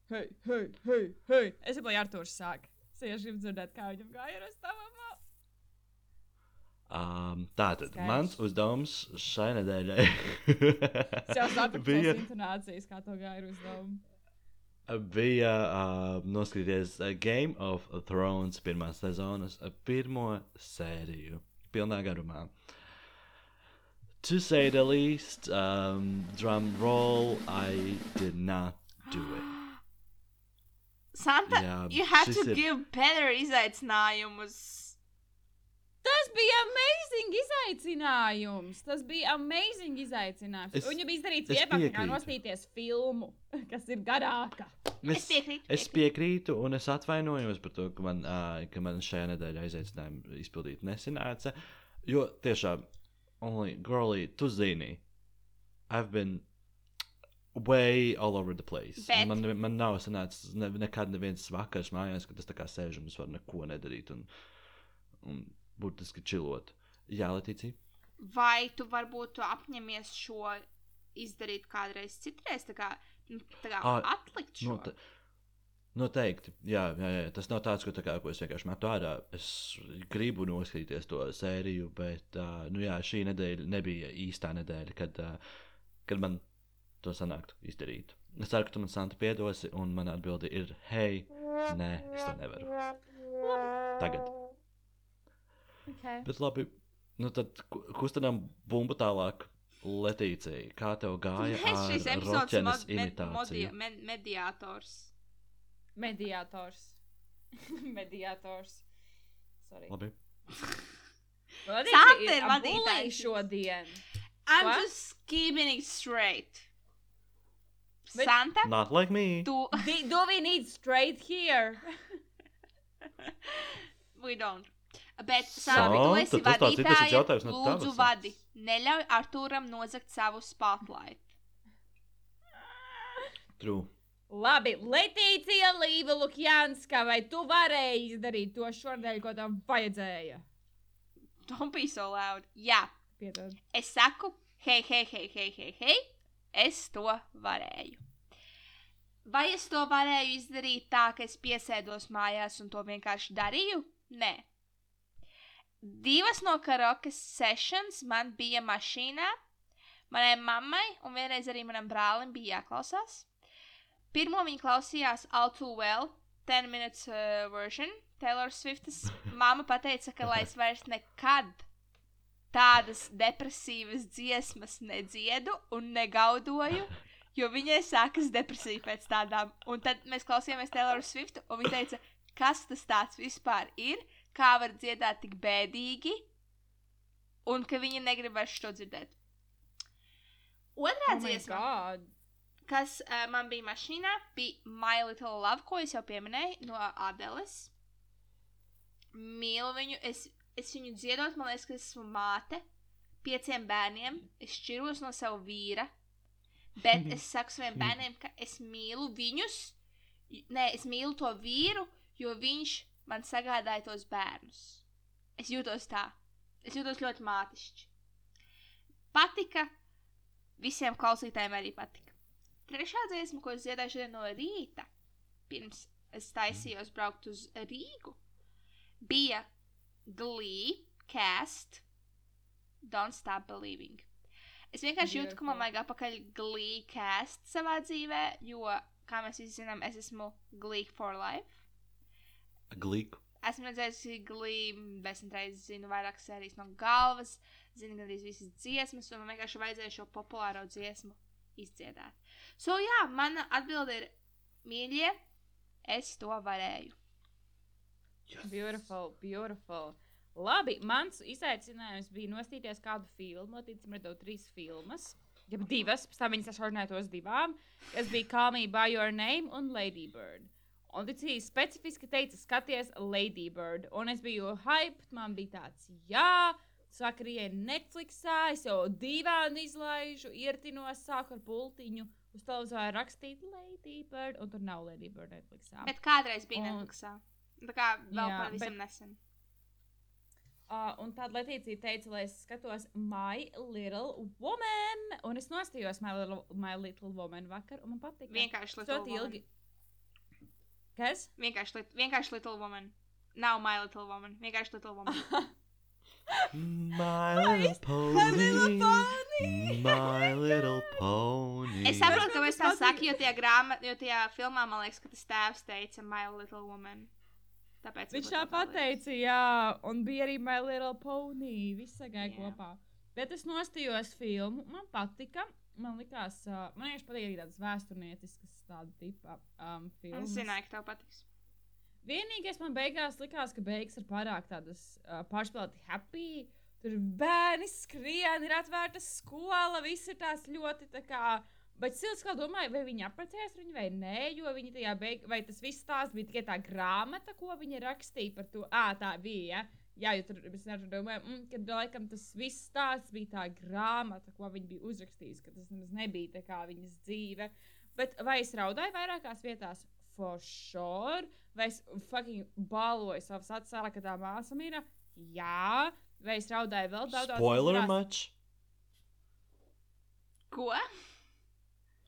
Speaker 2: Hei, hei, hei, hei. Es jau biju Artūrs sāk. Jau gribu dzirdēt, kā viņam gāja ar tavam.
Speaker 1: Um, tātad
Speaker 2: Skaidrs.
Speaker 1: mans uzdevums šai nedēļai
Speaker 2: Es jau sapratu
Speaker 1: bija,
Speaker 2: intonācijas, kā to gāja ar uzdevumu.
Speaker 1: Bija uh, noskatīties uh, Game of Thrones pirmās sezonas uh, pirmo sēriju. Pilnā garumā. To say the least, um, drum roll, I did not do it.
Speaker 3: Santa,
Speaker 1: Jā,
Speaker 3: you have
Speaker 1: šis
Speaker 3: to
Speaker 1: ir-
Speaker 3: give better izaicinājumus.
Speaker 2: Tas bija amazing izaicinājums. Tas bija amazing izaicinājums.
Speaker 1: Es-
Speaker 2: Es, Viņa bija
Speaker 1: es
Speaker 2: nekā
Speaker 1: piekrītu.
Speaker 2: nostīties filmu, kas ir garāka.
Speaker 3: Es piekrītu.
Speaker 1: Es piekrītu, un es atvainojos par to, ka man, uh, ka man šajā nedēļā izaicinājumu izpildīt nesanāca. Jo tiešām, only girly, tu zini, I've been way all over the place.
Speaker 3: Bet-
Speaker 1: Man, man nav sanācis ne, nekad neviens vakars mājās, kad es tā kā sēžu un es varu neko nedarīt un, un burtiski čilot. Jā, Latīcija?
Speaker 3: Vai tu varbūt apņemies šo izdarīt kādreiz citreiz, tā kā, nu, tā kā
Speaker 1: Ā,
Speaker 3: atlikt šo?
Speaker 1: Note noteikti. Jā, jā, jā, tas nav tāds, ko, tā kā, ko es vienkārši metu ārā. Es gribu noskatīties to sēriju, bet uh, nu, jā, šī nedēļa nebija īstā nedēļa, kad, uh, kad man to sanāktu izdarīt. Es ceru, ka tu man Santa piedosi, un mana atbilde ir, hei, nē, es to nevaru. Tagad.
Speaker 2: Okay.
Speaker 1: Bet labi, nu tad ku- kustinām bumbu tālāk. Letīcija, kā tev gāja
Speaker 3: šīs
Speaker 1: ar
Speaker 3: epizodes mod, med,
Speaker 1: imitāciju?
Speaker 3: modi, med, mediātors.
Speaker 2: Mediātors. Mediātors. Sorry.
Speaker 1: Labi.
Speaker 3: Santa
Speaker 2: ir
Speaker 3: vadītājs.
Speaker 2: šodien.
Speaker 3: I'm
Speaker 2: What?
Speaker 3: just keeping it straight.
Speaker 2: Bet-
Speaker 3: Santa,
Speaker 1: Not like me.
Speaker 3: tu,
Speaker 2: Do, do we need straight here?
Speaker 3: we don't. Bet, Santa, tu
Speaker 1: Santa,
Speaker 3: esi
Speaker 1: tas tāds jautājums no
Speaker 3: lūdzu
Speaker 1: tavas.
Speaker 3: vadi. Neļauj Artūram nozagt savu spotlight.
Speaker 1: True.
Speaker 2: Labi, Letīcija Līva Lukjanska, vai tu varēji izdarīt to šodien, ko tam vajadzēja?
Speaker 3: Don't be so loud. Jā,
Speaker 2: Piedod.
Speaker 3: es saku, hei, hei, hei, hei, hei, hei, es to varēju. Vai es to varēju izdarīt tā, ka es piesēdos mājās un to vienkārši darīju? Nē. Divas no karaoke sessions man bija mašīnā. Manai mammai un vienreiz arī manam brālim bija jāklausās. Pirmo viņa klausījās All Too Well, 10 minutes uh, version, Taylor Swift's. Māma teica, ka lai es vairs nekad tādas depresīvas dziesmas nedziedu un negaudoju, jo viņai sākas depresija pēc tādām. Un tad mēs klausījāmies Taylor Swift, un viņa teica, kas tas vispār ir, kā var dziedāt tik bēdīgi, un ka viņa negrib vairs šo dzirdēt. Otrā
Speaker 2: Oh
Speaker 3: dziesma, kas uh, man bija mašīnā, bija My Little Love, ko es jau pieminēju, no Adeles. Mīlu viņu, es, es viņu dziedot, man liekas, ka es esmu māte pieciem bērniem. Es šķiros no sava vīra, bet es saku saviem bērniem, ka es mīlu viņus. Nē, es mīlu to vīru, jo viņš man sagādāja tos bērnus. Es jūtos tā. Es jūtos ļoti mātišķi. Patika. Visiem klausītājiem arī patika. Trešā dziesma, ko es dziedāju šodien no rīta, pirms es taisījos braukt uz Rīgu, bija Glee cast Don't Stop Believing. Es vienkārši jūtu, ka man vajag apakaļ Glee cast savā dzīvē, jo, kā mēs visi zinām, es esmu Glee for life.
Speaker 1: Glīku.
Speaker 3: Esmu redzējusi Glee, desmit reizes zinu vairākas sērijas no galvas, zinu gandrīz visas dziesmas, un man vienkārši vajadzēja šo populāro dziesmu izdziedāt. So, jā, mana atbilde ir mīļie, es to varēju.
Speaker 2: Beautiful, beautiful. Labi, mans izaicinājums bija nostīties kādu filmu. Ticam, redzot trīs filmas. Ja divas, pēc tam viņas sašaurināja tos divām. Tas bija Call Me By Your Name un Lady Bird. Un ticīgi specifiski teica, skaties Lady Bird. Un es biju hyped, man bija tāds, jā, sakarīja Netflixā, es jau divānu izlaižu, iertinos, sāku ar pultiņu. Uz televizora rakstīt Lady Bird, un tur nav Lady Bird Netflixā.
Speaker 3: Bet kādreiz bija
Speaker 2: Un-
Speaker 3: Netflixā. Tā kā vēl
Speaker 2: Jā,
Speaker 3: pavisam
Speaker 2: bet-
Speaker 3: nesen.
Speaker 2: Uh, un tad Latīcija teica, lai es skatos My Little Woman. Un es nostājos My Little, My Little Woman vakar, un man patīk.
Speaker 3: Vienkārši
Speaker 2: ļoti
Speaker 3: Woman.
Speaker 2: Kas?
Speaker 3: Vienkārši, lit, vienkārši Little Woman. Nav My Little Woman. Vienkārši Little Woman.
Speaker 1: My little
Speaker 2: My Little
Speaker 1: pony.
Speaker 2: Pony.
Speaker 1: My little pony.
Speaker 3: Es saprotu, kāpēc
Speaker 2: tas
Speaker 3: tā saka, jo tajā, grāma, jo tajā filmā man liekas, ka tas tēvs teica My Little Woman. Tāpēc
Speaker 2: Viņš tā pateica, jā, un bija arī My Little Pony. Viss gāja kopā. Bet es nostājos filmu, man patika. Man liekas, uh, man vienkārši patīk tādas vēsturnieciskas, tāda tipa um, filmas.
Speaker 3: Es zināju, ka tev patiks.
Speaker 2: Vienīgais man beigās likās, ka beigas ir pārāk tādas uh, pārspīlēti happy. Tur bērni skrien, ir atvērta skola, viss ir tās ļoti tā kā. Bet es kā domāju, vai viņi apprecējās ar viņu vai nē, jo viņi tajā beigās, vai tas viss tās bija tikai tā grāmata, ko viņa rakstīja par to. Ā, tā bija. Ja? Jā, jo tur nevaru domāt, mm, ka laikam tas viss stāsts bija tā grāmata, ko viņa bija uzrakstījusi, ka tas nemaz nebija tā kā viņas dzīve. Bet vai es raudāju vairākās vietās? For sure. Vai es fucking baloju savas acis, ka tā māsa mīra? Jā. Vai es raudāju vēl daudz?
Speaker 1: Spoiler much?
Speaker 3: Ko?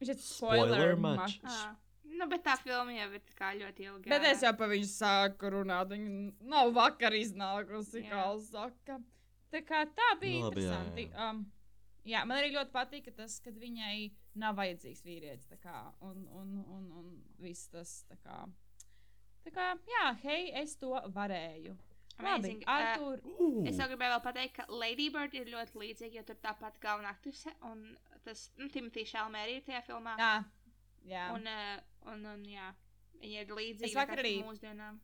Speaker 2: Viņš ir
Speaker 1: Spoiler
Speaker 2: spoiler
Speaker 1: much?
Speaker 2: much.
Speaker 3: Ah. Nu, bet tā filma jau ir tā kā ļoti ilga.
Speaker 2: Bet es jau par viņu sāku runāt. Viņa nav vakar iznākusi,
Speaker 3: Jā.
Speaker 2: kā saka. Tā kā tā bija
Speaker 1: Nu, labi, jā,
Speaker 2: interesanti.
Speaker 1: jā.
Speaker 2: Um, jā, man arī ļoti patika tas, ka viņai nav vajadzīgs vīrietis. Kā, un, un, un, un viss tas tā kā. Tā kā, jā, hei, es to varēju. Labi,
Speaker 3: Amazing. Uh,
Speaker 2: Artur,
Speaker 1: Ooh.
Speaker 3: Es jau gribēju vēl pateikt, ka Lady Bird ir ļoti līdzīga, jo tur tāpat galvenā aktrise un tas nu, Timothy Šalmē arī ir tajā filmā.
Speaker 2: jā, jā.
Speaker 3: Un, uh, un, un, jā, viņi ir līdzīgi
Speaker 2: vakar arī-
Speaker 3: mūsdienām.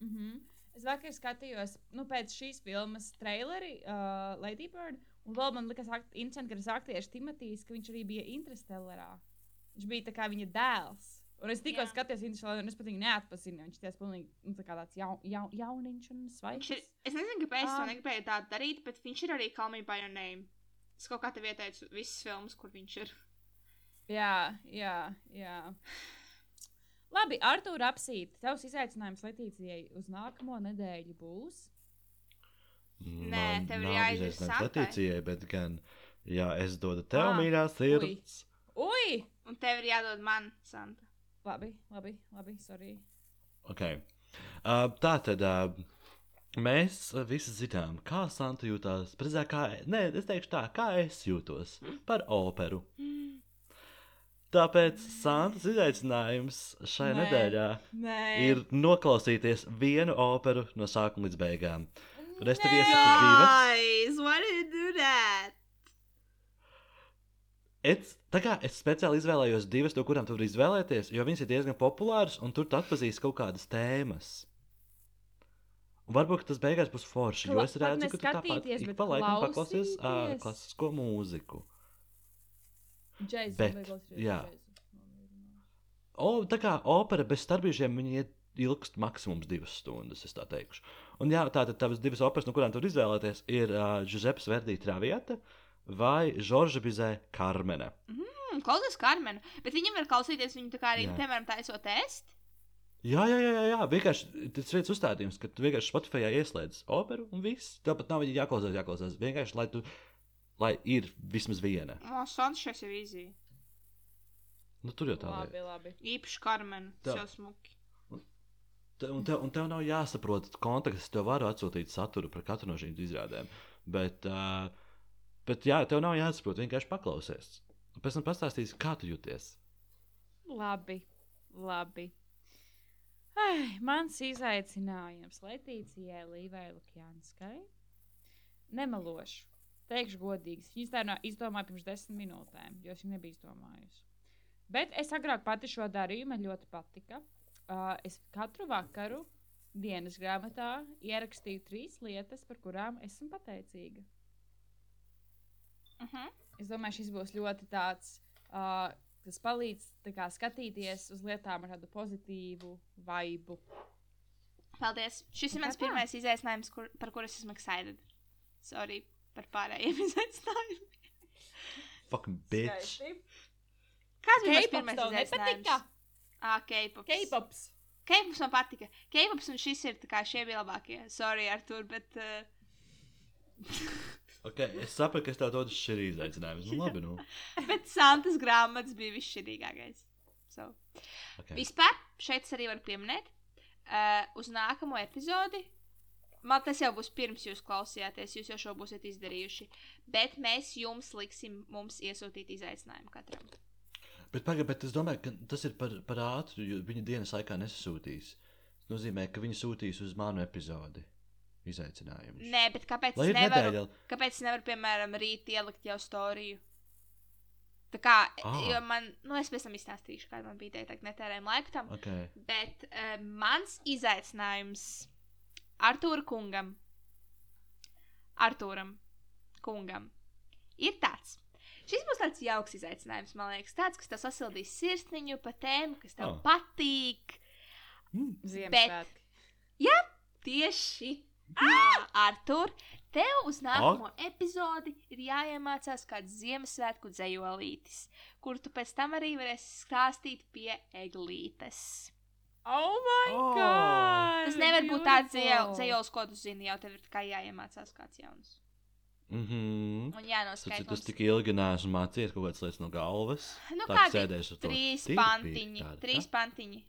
Speaker 2: Mm -hmm. Es vakar skatījos nu, pēc šīs filmas traileri, uh, Lady Bird. Un vēl man liekas, akt- interesanti, ka tas aktieris Timotīs, ka viņš arī bija Interstellarā. Viņš bija tā kā viņa dēls. Un es tikko skatījos Interstellarā, un es pat viņu neatpazinu. Viņš tas pilnīgi nu, tā kā tāds jaun, jaun, jauniņš un svaigs.
Speaker 3: Ir, es nezinu, kāpēc es to
Speaker 2: Ah.
Speaker 3: negribēju tā darīt, bet viņš ir arī Call Me By Your Name. Es kaut kā tev ieteicu visas filmas, kur viņš ir.
Speaker 2: Jā, jā, jā. Labi, Artur, apsīt. Tavs izaicinājums Latīcijai uz nākamo nedēļu būs.
Speaker 3: Nē,
Speaker 1: Man
Speaker 3: tev ir jāizdara Santai.
Speaker 1: Latīcijai, bet gan, jā, es dodu tev
Speaker 2: Ah,
Speaker 1: mīļā sirds.
Speaker 2: Ui!
Speaker 3: Un tev ir jādod man, Santa.
Speaker 2: Labi, labi, labi, sorry.
Speaker 1: Okay. Uh, tā tad uh, mēs uh, visi zinām, kā Santa jūtas. Precīzāk, kā, nē, es teikšu tā, kā es jūtos par operu. Tāpēc Santas izaicinājums šai
Speaker 2: Nē.
Speaker 1: nedēļā
Speaker 2: Nē,
Speaker 1: ir noklausīties vienu operu no sākuma līdz beigām. Iesaistīts divas.
Speaker 3: Why did you do that?
Speaker 1: Es, tā kā es speciāli izvēlējos divas, no kurām tu vari izvēlēties, jo viņas ir diezgan populāras, un tur tu atpazīsti kaut kādas tēmas. Un varbūt tas beigās būs forši, jo es redzu, ka tu tāpat ik pa laikam paklausies uh, klasisko mūziku.
Speaker 2: Džeiz,
Speaker 1: Bet, jā. O, tā kā opera bez starpbrīžiem viņa iet ilgst maksimums divas stundas, es tā teikšu. Un jā, tātad tavas divas operas, no kurām tu izvēlēties, ir uh, Giuseppe Verdi Traviata vai Žorža Bizē Karmene.
Speaker 3: Hmm, klausies Karmenu, bet viņam var klausīties viņu tā kā arī,
Speaker 1: Jā.
Speaker 3: piemēram, taisot test.
Speaker 1: Jā, jā, jā, jā, jā. vienkārši tas ir viens uzstādījums, ka tu vienkārši Spotify ieslēdz operu un viss. Tāpat nav viņa jāklausās, jāklausās. Vienkārši, lai, tu, lai ir vismaz viena.
Speaker 3: O, Sančes ir izī.
Speaker 1: Nu, tur jau tā
Speaker 2: Labi,
Speaker 1: lieta.
Speaker 2: labi.
Speaker 3: Īpaši Karmenu.
Speaker 1: Tā.
Speaker 3: Tas jau smuki.
Speaker 1: Un tev, un tev nav jāsaprot konteksts, tev var atsūtīt saturu par katru no šīm izrādēm. Bet, uh, bet jā, tev nav jāsaprot, vienkārši paklausies. Un pēc tam pastāstīs, kā tu jūties.
Speaker 2: Labi, labi. Ai, mans izaicinājums Latīcijai Līvai Lukjanskai. Nemelošu. Teikšu godīgi, viņas tā izdomāja pirms desmit minūtēm, jo es viņu nebiju izdomājusi. Bet es agrāk pati šo darīju, man ļoti patika. Uh, es katru vakaru dienas grāmatā ierakstīju trīs lietas, par kurām esmu pateicīga.
Speaker 3: Uh -huh.
Speaker 2: Es domāju, šis būs ļoti tāds, uh, kas palīdz kā, skatīties uz lietām ar tādu pozitīvu vibu.
Speaker 3: Paldies. Šis ir mans pirmais izaicinājums, kur, par kuru es esmu excited. Sorry par pārējiem izaicinājumiem.
Speaker 1: Fucking bitch.
Speaker 3: Kāds bija
Speaker 2: K-pops
Speaker 3: pirmais izaicinājums? Ah, K-pops.
Speaker 2: K-pops.
Speaker 3: K-pops man patika. K-pops un šis ir tā kā šie bija labākie. Sorry, Artur, bet. Uh,
Speaker 1: Okay, es saprotu, ka es tev dodu šī izaicinājums. Nu, labi, nu.
Speaker 3: bet Santas grāmatas bija visšķirīgākais. So.
Speaker 1: Okay.
Speaker 3: Vispār šeit es arī varu pieminēt, uh, uz nākamo epizodi. Man tas jau būs pirms jūs klausījāties, jūs jau šo būsiet izdarījuši. Bet mēs jums liksim, mums iesūtīt izaicinājumu katram.
Speaker 1: Bet, paga, bet es domāju, ka tas ir par, par ātru, jo viņa dienas laikā nesasūtīs. Tas nozīmē, ka viņi sūtīs uz manu epizodi izaicinājumus.
Speaker 3: Nē, bet kāpēc
Speaker 1: ir
Speaker 3: nevaru?
Speaker 1: nedēļa.
Speaker 3: Kāpēc nevaru, piemēram, rīt ielikt jau storiju? Tā kā,
Speaker 1: Ah.
Speaker 3: man, nu, es pēc tam izstāstīšu, kāda man bija teikt, netērējumu laiku tam.
Speaker 1: Okay.
Speaker 3: Bet uh, mans izaicinājums Artūra kungam, Artūram kungam, ir tāds. Šis būs tāds jauks izaicinājums, man liekas, tāds, kas tev sasildīs sirsniņu pa tēmu, kas tev
Speaker 1: Ah.
Speaker 3: oh. patīk.
Speaker 2: Ziemassvētki.
Speaker 3: Tieši tā, Artur, tev uz nākamo
Speaker 1: Ah.
Speaker 3: epizodi ir jāiemācās kāds Ziemassvētku dzējolītis, kur tu pēc tam arī varēsi stāstīt pie eglītes.
Speaker 2: Oh, my
Speaker 1: Oh.
Speaker 2: God!
Speaker 3: Tas nevar būt tāds dzējols, ko tu zini, jau tev ir tikai jāiemācās kāds jauns.
Speaker 1: Mm -hmm.
Speaker 3: Un jānoskaidro.
Speaker 1: Tas tik ilgi neesmu mācījies kaut kādas lietas no galvas.
Speaker 3: Nu,
Speaker 1: Tā kā
Speaker 3: kādi
Speaker 1: sēdēšu uz to
Speaker 3: trīs pantiņi.
Speaker 1: tāda,
Speaker 3: Trīs pantiņi.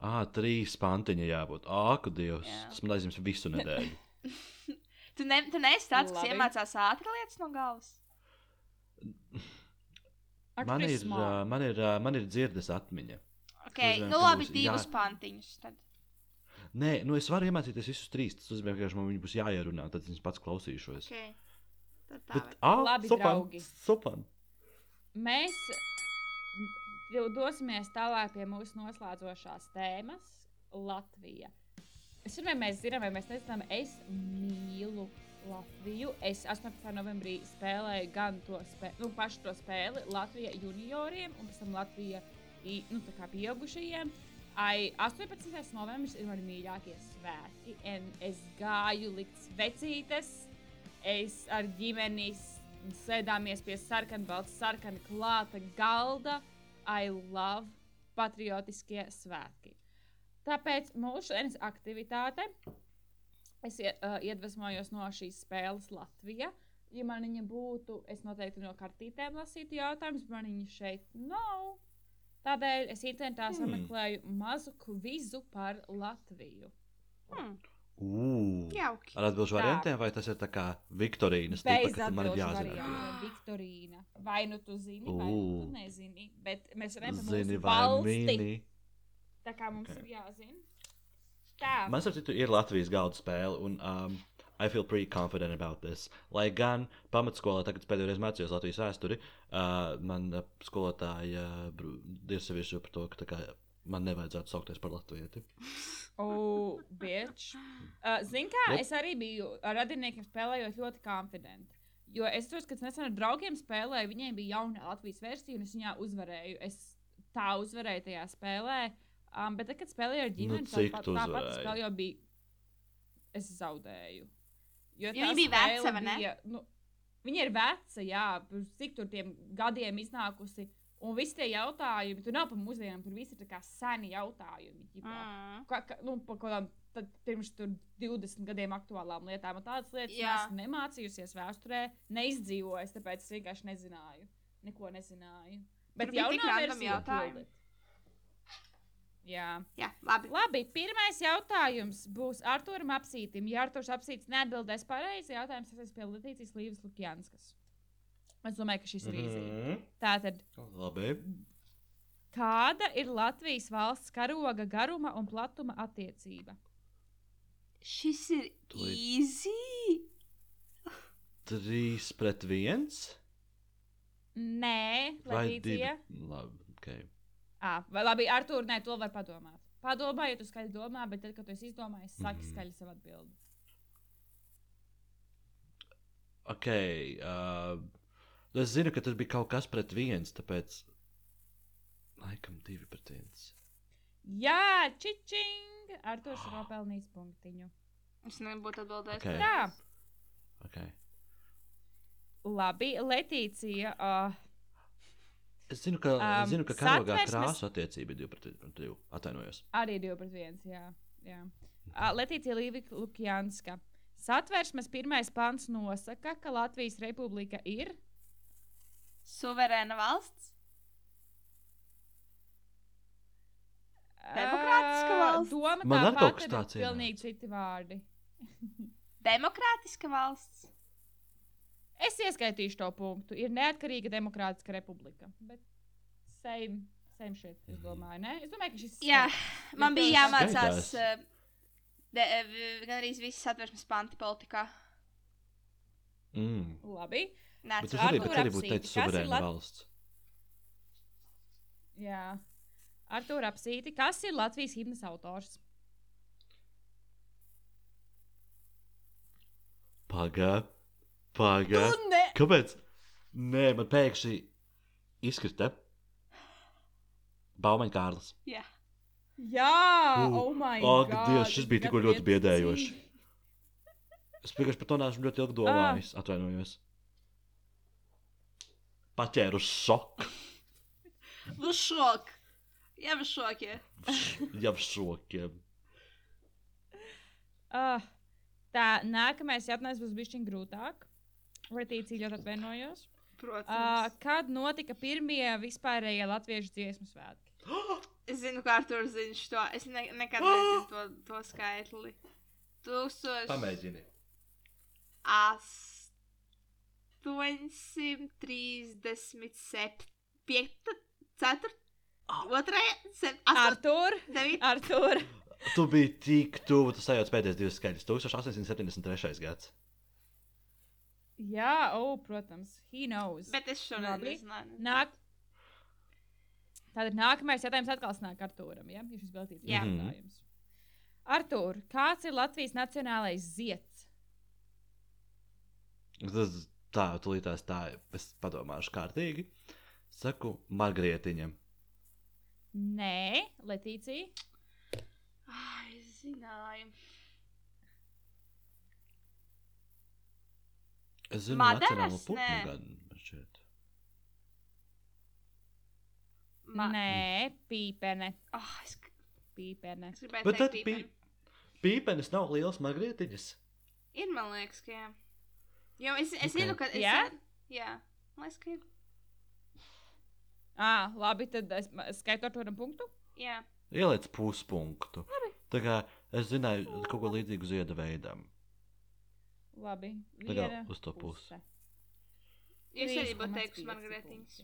Speaker 1: Ah, trīs pantiņi jābūt. Ak, Dievs.
Speaker 3: Jā.
Speaker 1: Tas man aizņems visu nedēļu.
Speaker 3: Tu, ne, tu neesi tāds, kas iemācās ātri lietas no galvas.
Speaker 1: Man, ir, man, ir, man ir dzirdes atmiņa.
Speaker 3: Okay,
Speaker 1: nozīmē,
Speaker 3: nu labi, divus
Speaker 1: jā-
Speaker 3: pantiņus. Tad.
Speaker 1: Nē, nu es varu iemācīties visus trīs. Tas nozīmē, ka man viņi būs jāierunā, tad es pats klausīšos.
Speaker 3: Okay. Tad tā
Speaker 1: Bet, ah,
Speaker 2: Labi,
Speaker 1: supan,
Speaker 2: draugi.
Speaker 1: Supan.
Speaker 2: Mēs dosimies tālāk pie mūsu noslēdzošās tēmas - Latvija. Es domāju, mēs zinām, vai mēs nezinām, es mīlu Latviju. Es 18. novembrī spēlēju gan to, spē nu, pašu to spēli Latvija junioriem un pēc tam Latvija i- nu, pieaugušajiem. Ai, 18. novembris ir mani mīļākie svētki, es gāju likt svecītes. Es ar ģimeni sēdāmies pie sarkanbalta, sarkana klāta galda. I love patriotiskie svētki. Tāpēc mūsu šodienas aktivitāte, es uh, iedvesmojos no šīs spēles Latvija. Ja man viņa būtu, es noteikti no kartītēm lasītu jautājumus, man viņa šeit nav. Tādēļ es internetā
Speaker 1: Hmm.
Speaker 2: sameklēju mazu kvizu par Latviju.
Speaker 3: hmm,
Speaker 1: Ū.
Speaker 3: jauki.
Speaker 1: Ar atbildžu
Speaker 2: Tā.
Speaker 1: variantiem, vai tas ir tā kā tipa, ka man ir jāzina?
Speaker 2: variantiem. Viktorīna. Vai nu tu zini, vai nu tu nezini. Bet mēs runājam par valsti. Tā kā mums
Speaker 1: Ok.
Speaker 2: okay. ir jāzina. Tā.
Speaker 1: Man citu ir Latvijas galda spēle, un um, I feel pretty confident about this. Lai gan pamatskolā, tagad pēdējo reizi mācījos Latvijas vēsturi, uh, man skolotāja uh, ir sevišķi par to, ka kā, man nevajadzētu saukties par latvieti.
Speaker 2: Oh, bitch. Uh, Zini, kā
Speaker 1: Yep.
Speaker 2: es arī biju ar radiniekiem spēlējot ļoti confident. Jo es tur, kad nesen ar draugiem spēlēju, viņiem bija jauna Latvijas versija, un es viņā uzvarēju. Es tā uzvarēju tajā spēlē. Um, bet, tad, kad spēlēju ar ģimeni,
Speaker 1: Nu, cik
Speaker 2: tā, tā jau bija. Es zaudēju. Jo tā
Speaker 3: viņa bija
Speaker 2: spēle
Speaker 3: vai ne?
Speaker 2: bija, Nu, viņa ir veca, jā, cik tur tiem gadiem iznākusi. Un visi tie jautājumi, tur nav par mūsdienām, tur viss ir tā kā seni jautājumi. ģipā
Speaker 3: Mm.
Speaker 2: ka, ka, nu, par kaut kādām tad pirms tur 20 gadiem aktuālām lietām. Tādas lietas
Speaker 3: Jā.
Speaker 2: es nemācījos vēsturē, neizdzīvoju, tāpēc es vienkārši nezināju. Neko nezināju. Bet
Speaker 3: random
Speaker 2: versija
Speaker 3: jautājumi.
Speaker 2: pildīt. Jā.
Speaker 3: Jā, labi.
Speaker 2: Labi, pirmais jautājums būs Arturam apsītim. Ja Arturs apsīts neatbildēs pareizi, jautājums tas ir pie Latīcijas Līvas Lukjanskas. Es domāju, ka šis ir īsi.
Speaker 1: Mhm.
Speaker 2: Tātad,
Speaker 1: Labi.
Speaker 2: kāda ir Latvijas valsts karoga garuma un platuma attiecība?
Speaker 3: Šis ir easy.
Speaker 1: Trīs pret viens?
Speaker 2: Nē? Latīcija.
Speaker 1: Labi, ok.
Speaker 2: À, vai labi, Artur, nē, to var padomāt. Padomā, ja tu skaļi domā, bet tad, kad tu esi izdomājis, saki
Speaker 1: Mhm.
Speaker 2: skaļi savu atbildi.
Speaker 1: Ok. Uh, es zinu, ka tas bija kaut kas pret viens, tāpēc. Laikam divi pret viens.
Speaker 2: Jā, čičing! Arturs ir nopelnījis punktiņu.
Speaker 3: Es nebūtu atbildējis.
Speaker 1: Ok.
Speaker 2: Tā,
Speaker 1: Okay.
Speaker 2: labi, Letīcija. Uh,
Speaker 1: Es zinu, ka, um, zinu, ka karogā
Speaker 2: satversmes-
Speaker 1: krāsa attiecība ir divi pret pret divu. Atvainojos.
Speaker 2: arī 2 pret 1. Jā, jā. Uh, Letīcija Līvika Lukjanska. Satversmes pirmais pants nosaka, ka Latvijas republika ir
Speaker 3: Suverēna valsts. Demokrātiska valsts?
Speaker 2: Doma
Speaker 1: Man
Speaker 2: tā
Speaker 1: arī kaut kas tāds ienāca.
Speaker 2: Pilnīgi citi vārdi.
Speaker 3: Demokrātiska valsts.
Speaker 2: Es ieskaitīšu to punktu. Ir neatkarīga demokrātiska republika. Bet same, same shit, es domāju, ne? Es domāju, ka šis
Speaker 3: Jā, man bija jāmācās uh, gan arī visas satversmes panti politikā.
Speaker 1: Mm.
Speaker 2: Labi.
Speaker 3: Nē,
Speaker 1: tas arī, būtu
Speaker 2: apsīti.
Speaker 1: teicis
Speaker 2: Kas ir
Speaker 1: suverēna
Speaker 2: Lat-
Speaker 1: valsts.
Speaker 2: Jā. Artur apsīti. Kas ir Latvijas himnas autors?
Speaker 1: Pagā, pagā.
Speaker 2: ne!
Speaker 1: Kāpēc? Nē, man pēkšņi izkrita Baumaņa Kārlis.
Speaker 3: Jā.
Speaker 2: Jā,
Speaker 1: Uh,
Speaker 2: oh my
Speaker 1: ak,
Speaker 2: god.
Speaker 1: Dievs, šis bija tikko ļoti biedējoši.
Speaker 2: biedējoši.
Speaker 1: Es vienkārši par to neesmu ļoti ilgi domājis. Atvainojos. Paķēru šoku.
Speaker 3: В шок. Я в шоке.
Speaker 1: Jau šokiem.
Speaker 2: Uh, tā, nākamais jautājums būs bijis grūtāk. Retīcija ļoti atvainojos. Uh,
Speaker 3: Protams.
Speaker 2: kad notika pirmie vispārējie latviešu dziesmu svētki?
Speaker 3: Es zinu, kā to zinu šo. Es ne, nekad nezinu to, to skaitli. Tūkstoši.
Speaker 1: Pamēģini.
Speaker 3: 837. 5. 4.
Speaker 1: Ah.
Speaker 3: 2. 7.
Speaker 2: Artur!
Speaker 3: 9.
Speaker 2: Artur!
Speaker 1: Tu biji tik tuvu, tu sajauc pēdējos divus skaļus. 1873. gads.
Speaker 2: Jā, oh, protams, he knows.
Speaker 3: Bet es šo
Speaker 2: Labi.
Speaker 3: nezināju.
Speaker 2: Nāk... Tātad nākamais jautājums atkal nāk Arturam. Ja? Ir šis veltīts
Speaker 3: Jā.
Speaker 2: jautājums. Artur, kāds ir Latvijas nacionālais zieds?
Speaker 1: Tas tā, tūlītās tā, es padomāšu kārtīgi. Saku Margrietiņam.
Speaker 2: Nē, Letīcija.
Speaker 3: Ai, zināju.
Speaker 1: Es zinu,
Speaker 3: Madaras? Nē.
Speaker 1: gadu. šķiet.
Speaker 3: Ma...
Speaker 2: Nē, pīpene.
Speaker 3: Oh, es,
Speaker 2: pīpene.
Speaker 3: es gribēju
Speaker 1: Bet
Speaker 3: teikt
Speaker 1: tad
Speaker 3: pīpeni.
Speaker 1: pī- pīpenis nav liels Margrietiņas.
Speaker 3: Ir, man liekas, ka jā. Jo es, es
Speaker 1: Ok.
Speaker 3: zinu, ka. Es,
Speaker 2: Jā?
Speaker 3: Jā. Man liekas, ka ir.
Speaker 2: Ah, labi, tad es es skaitu Arturam punktu.
Speaker 3: Jā.
Speaker 1: Ieliec puspunktu. Tā kā es zināju kaut ko līdzīgu zieda veidam.
Speaker 2: Labi, viena
Speaker 1: uz to
Speaker 2: puse.
Speaker 3: Jūs arī būtu
Speaker 2: 3,5
Speaker 3: teikusi Margaretiņas.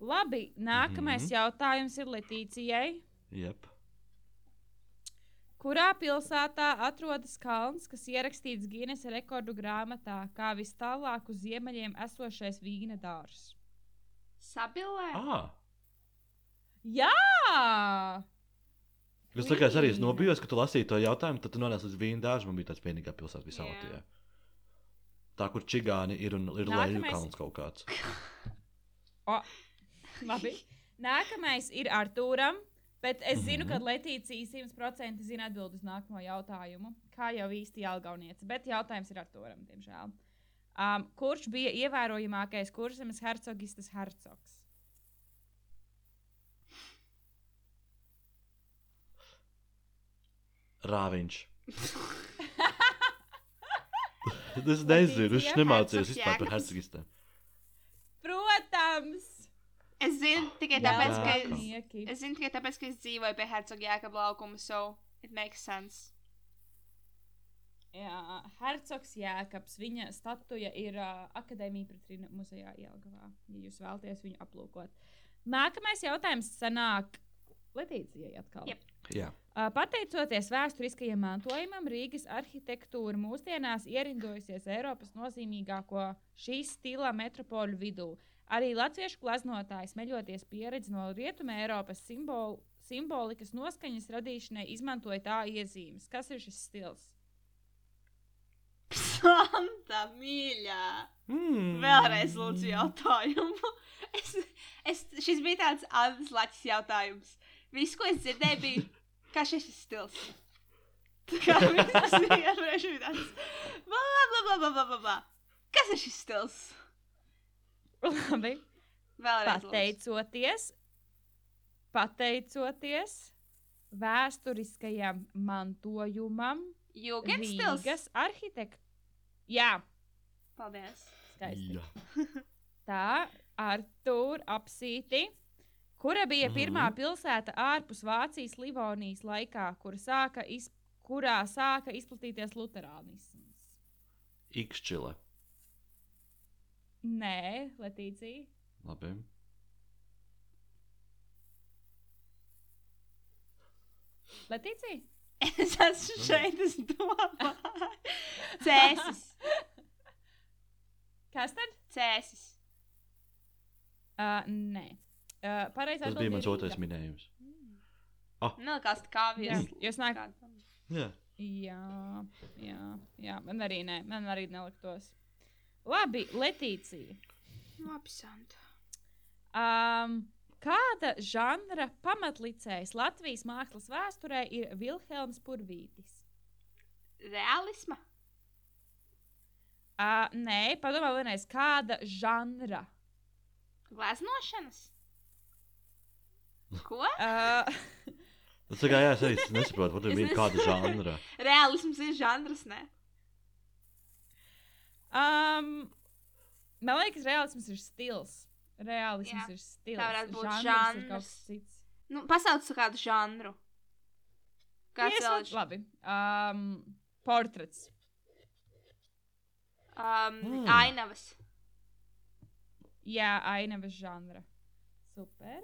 Speaker 2: Labi, nākamais
Speaker 1: Mhm.
Speaker 2: jautājums ir Letīcijai.
Speaker 1: Jep.
Speaker 2: Kurā pilsētā atrodas kalns, kas ierakstīts Guinness rekordu grāmatā, kā vis tālāk uz ziemeļiem esošais vīna dārzs?
Speaker 3: Sabilē.
Speaker 1: Ah,
Speaker 2: Jā!
Speaker 1: Es tā kā es arī esmu nobijos, ka tu lasīji to jautājumu, tad tu nonāci līdz vīna dārza. Man bija tāds vienīgā pilsēta visā
Speaker 3: Jā.
Speaker 1: Latvijā. Tā, kur čigāni ir un ir leju
Speaker 2: Nākamais.
Speaker 1: kalns kaut kāds.
Speaker 2: O, labi. Nākamais ir Artūram, bet es zinu,
Speaker 1: Mhm.
Speaker 2: ka Letīcija 100% zina atbildēt uz nākamo jautājumu. Kā jau īsti Jālgauniece, bet jautājums ir Artūram, diemžēl. Um, kurš bija ievērojamākais kurzemes hercogistas hercogs?
Speaker 1: Rāviņš. es nezinu, nemācījos
Speaker 3: Hercogs
Speaker 1: vispār par hercogistēm.
Speaker 2: Protams!
Speaker 3: Es zinu tikai tāpēc, ka es, es zinu tikai tāpēc, ka es dzīvoju pie Hercoga Jēkabla laukuma, so it makes sense.
Speaker 2: Jā, Hercogs Jēkabs. Viņa statuja ir uh, Akadēmija Pretrina muzejā Jelgavā, ja jūs vēlaties viņu aplūkot. Nākamais jautājums sanāk Letīcijai atkal.
Speaker 3: Jep.
Speaker 1: Jā.
Speaker 2: Uh, Pateicoties vēsturiskajam mantojumam, Rīgas arhitektūra mūsdienās ierindojusies Eiropas nozīmīgāko šīs stila metropoļu vidū. Arī latviešu glaznotājs, meļoties pieredzi no Rietumē Eiropas simbol, simbolikas noskaņas radīšanai, izmantoja tā iezīmes. Kas ir šis stils?
Speaker 3: Santa mīļā!
Speaker 1: Mm.
Speaker 3: Vēlreiz lūdzu jautājumu. Es, es, šis bija tāds Annas Latvijas jautājums. Viss, ko es dzirdēju, bija, kā šis ir stils. Tā kā bija iepriekš bija tāds. Bla, bla, bla, bla, bla, bla, bla. Kas ir šis stils?
Speaker 2: Labi.
Speaker 3: Vēlreiz.
Speaker 2: Pateicoties, pateicoties vēsturiskajam mantojumam. Rīgas arhitekta. Jā,
Speaker 3: Paldies.
Speaker 2: skaisti.
Speaker 1: Jā.
Speaker 2: Tā, Artur, apsīti. Kura bija
Speaker 1: Mhm.
Speaker 2: pirmā pilsēta ārpus Vācijas Livonijas laikā, kur sāka iz, kurā sāka izplatīties luterānisms?
Speaker 1: Ikšķile.
Speaker 2: Nē, Letīcija.
Speaker 1: Labi.
Speaker 2: Letīcija?
Speaker 3: Es esmu šeit, es domāju. Cēsis.
Speaker 2: Kas tad?
Speaker 3: Cēsis.
Speaker 2: Uh, nē. Uh, Pareizā
Speaker 1: Tas bija mans otrais minējums.
Speaker 3: Nelikās kā
Speaker 2: Jā,
Speaker 3: viens.
Speaker 2: jūs nāk.
Speaker 1: Jā.
Speaker 2: Jā, jā, jā, man arī nē, man arī neliktos. Labi, Letīcija.
Speaker 3: Labi, Santa.
Speaker 2: Um, kāda žanra pamatlicējs Latvijas mākslas vēsturē ir Vilhelms Purvītis?
Speaker 3: Realisma.
Speaker 2: Uh, nē, padomā vienreiz, kāda žanra?
Speaker 3: Gleznošanas. Ko?
Speaker 2: Uh,
Speaker 1: Tas tā kā jā, es arī nesaprotu,
Speaker 3: Es
Speaker 1: bija kāda žanra.
Speaker 3: Realisms ir žanrs, ne?
Speaker 2: um, man liekas, realisms ir stils. Realisms
Speaker 3: Jā,
Speaker 2: ir stils.
Speaker 3: tā varētu būt
Speaker 2: Žanrs ir
Speaker 3: žanrs.
Speaker 2: kaut kas cits.
Speaker 3: Nu, pasauc kādu žanru. Kāds
Speaker 2: Ies-
Speaker 3: vēl ir?
Speaker 2: Labi. Um, portrets.
Speaker 3: Um,
Speaker 1: Mm.
Speaker 3: Ainavas.
Speaker 2: Jā, ainavas žanra. Super.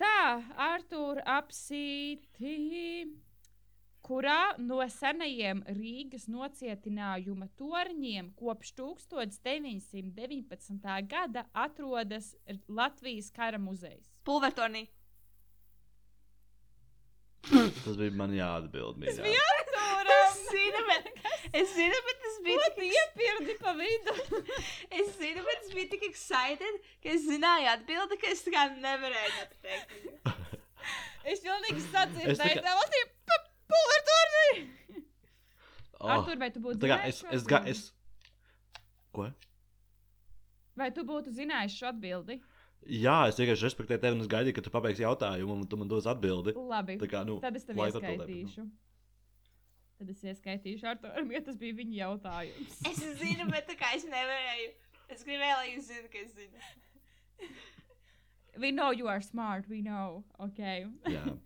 Speaker 2: Tā, Artur, apsīti. Kurā no senajiem Rīgas nocietinājuma torņiem kopš 1919. gada atrodas Latvijas kara muzejs?
Speaker 3: Pulvertonī.
Speaker 1: Tas bija man jāatbild.
Speaker 2: Tas
Speaker 1: mīļā.
Speaker 2: bija
Speaker 3: Es zinu, bet, es
Speaker 2: Ko tu iepirdi pa vidu?
Speaker 3: Es zinu, bet es biju tik excited, ka es zināju atbildi, ka es kā nevarēju nepateikt.
Speaker 2: es pilnīgi sadzirdēju,
Speaker 1: kā-
Speaker 2: tā valstī pulvertornī!
Speaker 1: Oh,
Speaker 2: Artur, vai tu būtu zinājis
Speaker 1: es, es, ga, es, ko?
Speaker 2: Vai tu būtu zinājis šo atbildi?
Speaker 1: Jā, es vienkārši respektēju tevi un es gaidīju, ka tu pabeigsi jautājumu un tu man dos atbildi.
Speaker 2: Labi.
Speaker 1: Kā, nu,
Speaker 2: Tad es tev
Speaker 1: atbildēt,
Speaker 2: ieskaitīšu. Tad es ieskaitīšu ar to, ja tas bija viņa jautājums.
Speaker 3: Es zinu, bet tā kā es nevarēju. Es gribēju, lai jūs zināt, ka es zinu.
Speaker 2: We know you are smart, we know. Okay.
Speaker 1: Jā.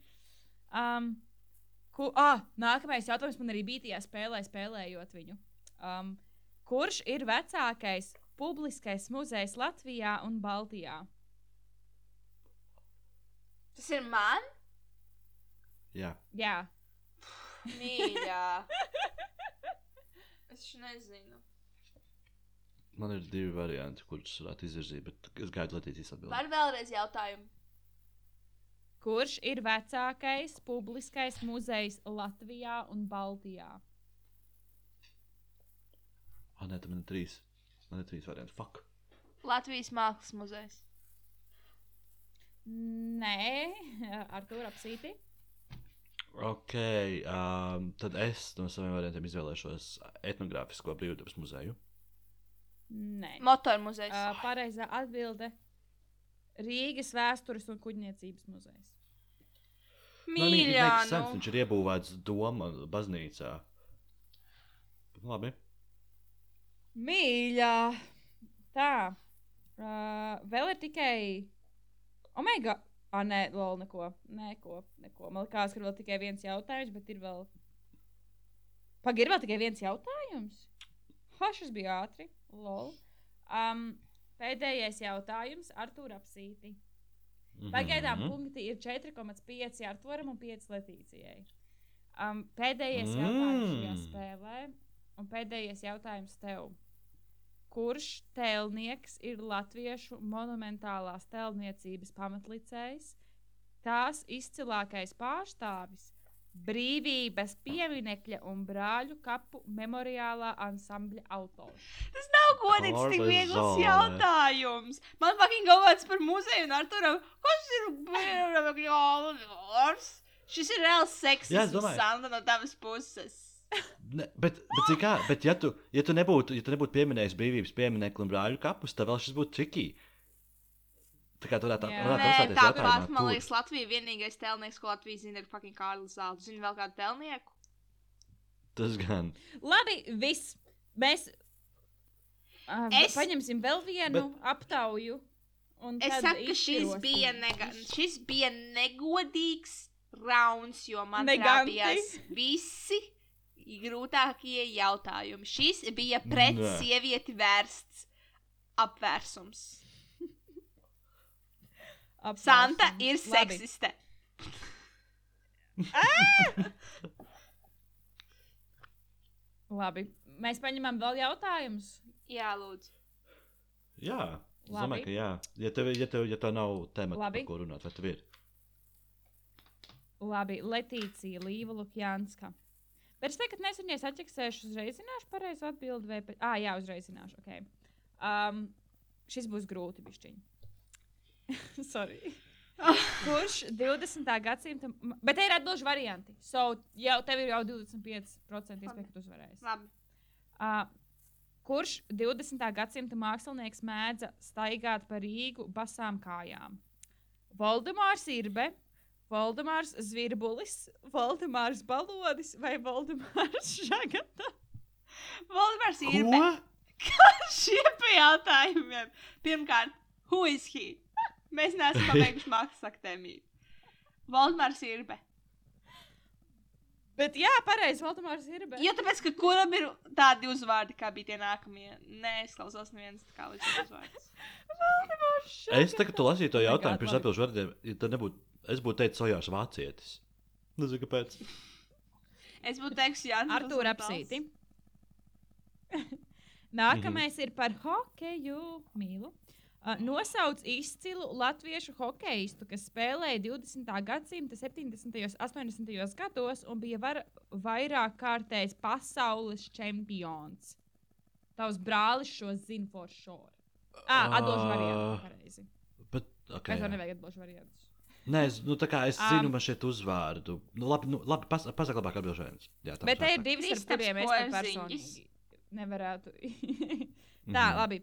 Speaker 2: Um, ku, ah, nākamais jautājums man arī bija tajā spēlē, spēlējot viņu. Um, kurš ir vecākais publiskais muzejs Latvijā un Baltijā?
Speaker 3: Tas ir man?
Speaker 1: Jā.
Speaker 2: Jā.
Speaker 3: Mīļā. Es nezinu.
Speaker 1: Man ir divi varianti, kurus varētu izvirzīt, bet es gaidu Latīcijas atbildēt.
Speaker 3: Var vēlreiz jautājumu.
Speaker 2: Kurš ir vecākais publiskais muzejs Latvijā un Baltijā?
Speaker 1: Ah, nē, tam man ir trīs. Man ir trīs varianti. Fuck.
Speaker 3: Latvijas Mākslas muzejs.
Speaker 2: Nē, ar to apsīti.
Speaker 1: Ok, um, tad es no saviem variantiem izvēlēšos etnogrāfisko brīvdabas muzeju.
Speaker 2: Nē.
Speaker 3: Motor muzejs.
Speaker 2: Uh, pareizā atbilde - Rīgas vēstures un kuģniecības muzejs.
Speaker 3: Mīļā,
Speaker 1: Sens,
Speaker 3: nu.
Speaker 1: viņš ir iebūvēts doma baznīcā. Labi.
Speaker 2: Mīļā! Tā. Uh, vēl ir tikai. Omega. Ah, nē, lol, neko. Neko, neko. Man liekas, ka ir vēl tikai viens jautājums, bet ir vēl. Pagaid, ir vēl tikai viens jautājums. Ha, šis bija ātri. Lol. Um, pēdējais jautājums Artur apsīti. Pagaidām
Speaker 1: Mhm.
Speaker 2: punkti ir 4,5 Arturam un 5 Letīcijai. Um, pēdējais jautājums šajā
Speaker 1: Mm.
Speaker 2: spēlē, un pēdējais jautājums tev. Kurš tēlnieks ir latviešu monumentālās tēlniecības pamatlicējs, tās izcilākais pārstāvis, brīvības pieminekļa un brāļu kapu memoriālā ansambļa autors?
Speaker 3: Tas nav godīgs, tik viegls jautājums. Man fucking kaut kāds par muzeju un Arturam. Kas ir Bērs? Šis ir reāls seksisms. Santa, no tavas puses.
Speaker 1: Ne, bet, bet, kā, bet ja tu, ja tu nebūtu, ja tu nebūtu pieminējis brīvības pieminiektu un brāļu kapus, tad vēl šis būtu trikī. Tā kā
Speaker 2: Jā.
Speaker 1: varētu
Speaker 3: Nē,
Speaker 1: apstāties
Speaker 3: tāpat man liekas, Latvija vienīgais telnieks, ko Latvija zina, ir fucking Kārlis Zāle. Zini vēl kādu telnieku?
Speaker 1: Tas gan.
Speaker 2: Labi, viss. Mēs uh,
Speaker 3: Es-
Speaker 2: paņemsim vēl vienu bet... aptauju. un
Speaker 3: Es saku, ka šis bija, nega, šis bija negodīgs rauns, jo man
Speaker 2: Neganti.
Speaker 3: trāpījās visi grūtākie jautājumi. Šis bija pret
Speaker 1: Nē.
Speaker 3: sievieti vērsts apvērsums.
Speaker 2: Apvērsim.
Speaker 3: Santa ir
Speaker 2: Labi.
Speaker 3: seksiste.
Speaker 2: Labi. Mēs paņemam vēl jautājumus.
Speaker 3: Jā, lūdzu.
Speaker 1: Jā, domāju, ka jā. Ja tev, ja tev, ja tev nav temata,
Speaker 2: Labi.
Speaker 1: par ko runāt, vai tev ir?
Speaker 2: Labi, Letīcija, Līva Lukjanska. Bet es tagad nezinu, ja es atķeksēšu, uzreiz zināšu pareizo atbildi vai pēc... Ah, jā, uzreiz zināšu, ok. Um, šis būs grūti bišķiņ. Sorry. Kurš 20. gadsimta... Bet te ir atbilžu varianti. So, jau tev ir jau 25% iespēja, ka tu uzvarēsi.
Speaker 3: Labi.
Speaker 2: Uh, kurš 20. gadsimta mākslinieks mēdza staigāt pa Rīgu basām kājām? Valdemārs Irbe, Valdemārs Zvirbulis, Valdemārs Balodis vai Valdemārs Žagata?
Speaker 3: Valdemārs ir
Speaker 1: Ko?
Speaker 3: šie pie jautājumiem. Pirmkārt, who is he? Mēs neesam pabeiguši mākslas akadēmiju. Valdemārs Irbe.
Speaker 2: Bet jā, pareizi, Valdemārs Irbe.
Speaker 3: Jo tāpēc, ka kuram ir tādi uzvārdi, kā bija tie nākamie. Nē, es klausos neviens tā kā līdz uzvārds.
Speaker 2: Valdemārs
Speaker 1: Es tagad tu lasīju to jautājumu, pirms
Speaker 2: labi.
Speaker 1: atbildēšu vārdiem. Ja tad nebūtu, es būtu teicis Sojārs Vācietis. Nezinu, kāpēc.
Speaker 3: Es būtu teikusi, jā,
Speaker 2: Artur apsīti. Nākamais ir par hokeju mīlu. Uh, nosauc izcilu latviešu hokeistu, kas spēlēja 20. gadsimta 70. un 80. gados un bija var, vairāk kārtējs pasaules čempions. Tavs brālis šo zina for sure. Ah, atdošu variantu. Pareizi.
Speaker 1: Bet, okay,
Speaker 2: Mēs jau nevajag atdošu variantus.
Speaker 1: Nē, es, nu, es zinu, man šeit uzvārdu. Nu, labi, nu, labi pas, pasaka labāk atbildēšanas. Jā, tā
Speaker 2: Bet te ir divi, kuriem es
Speaker 3: Porziņģis.
Speaker 2: personīgi nevarētu.
Speaker 1: Mhm.
Speaker 2: Tā, labi.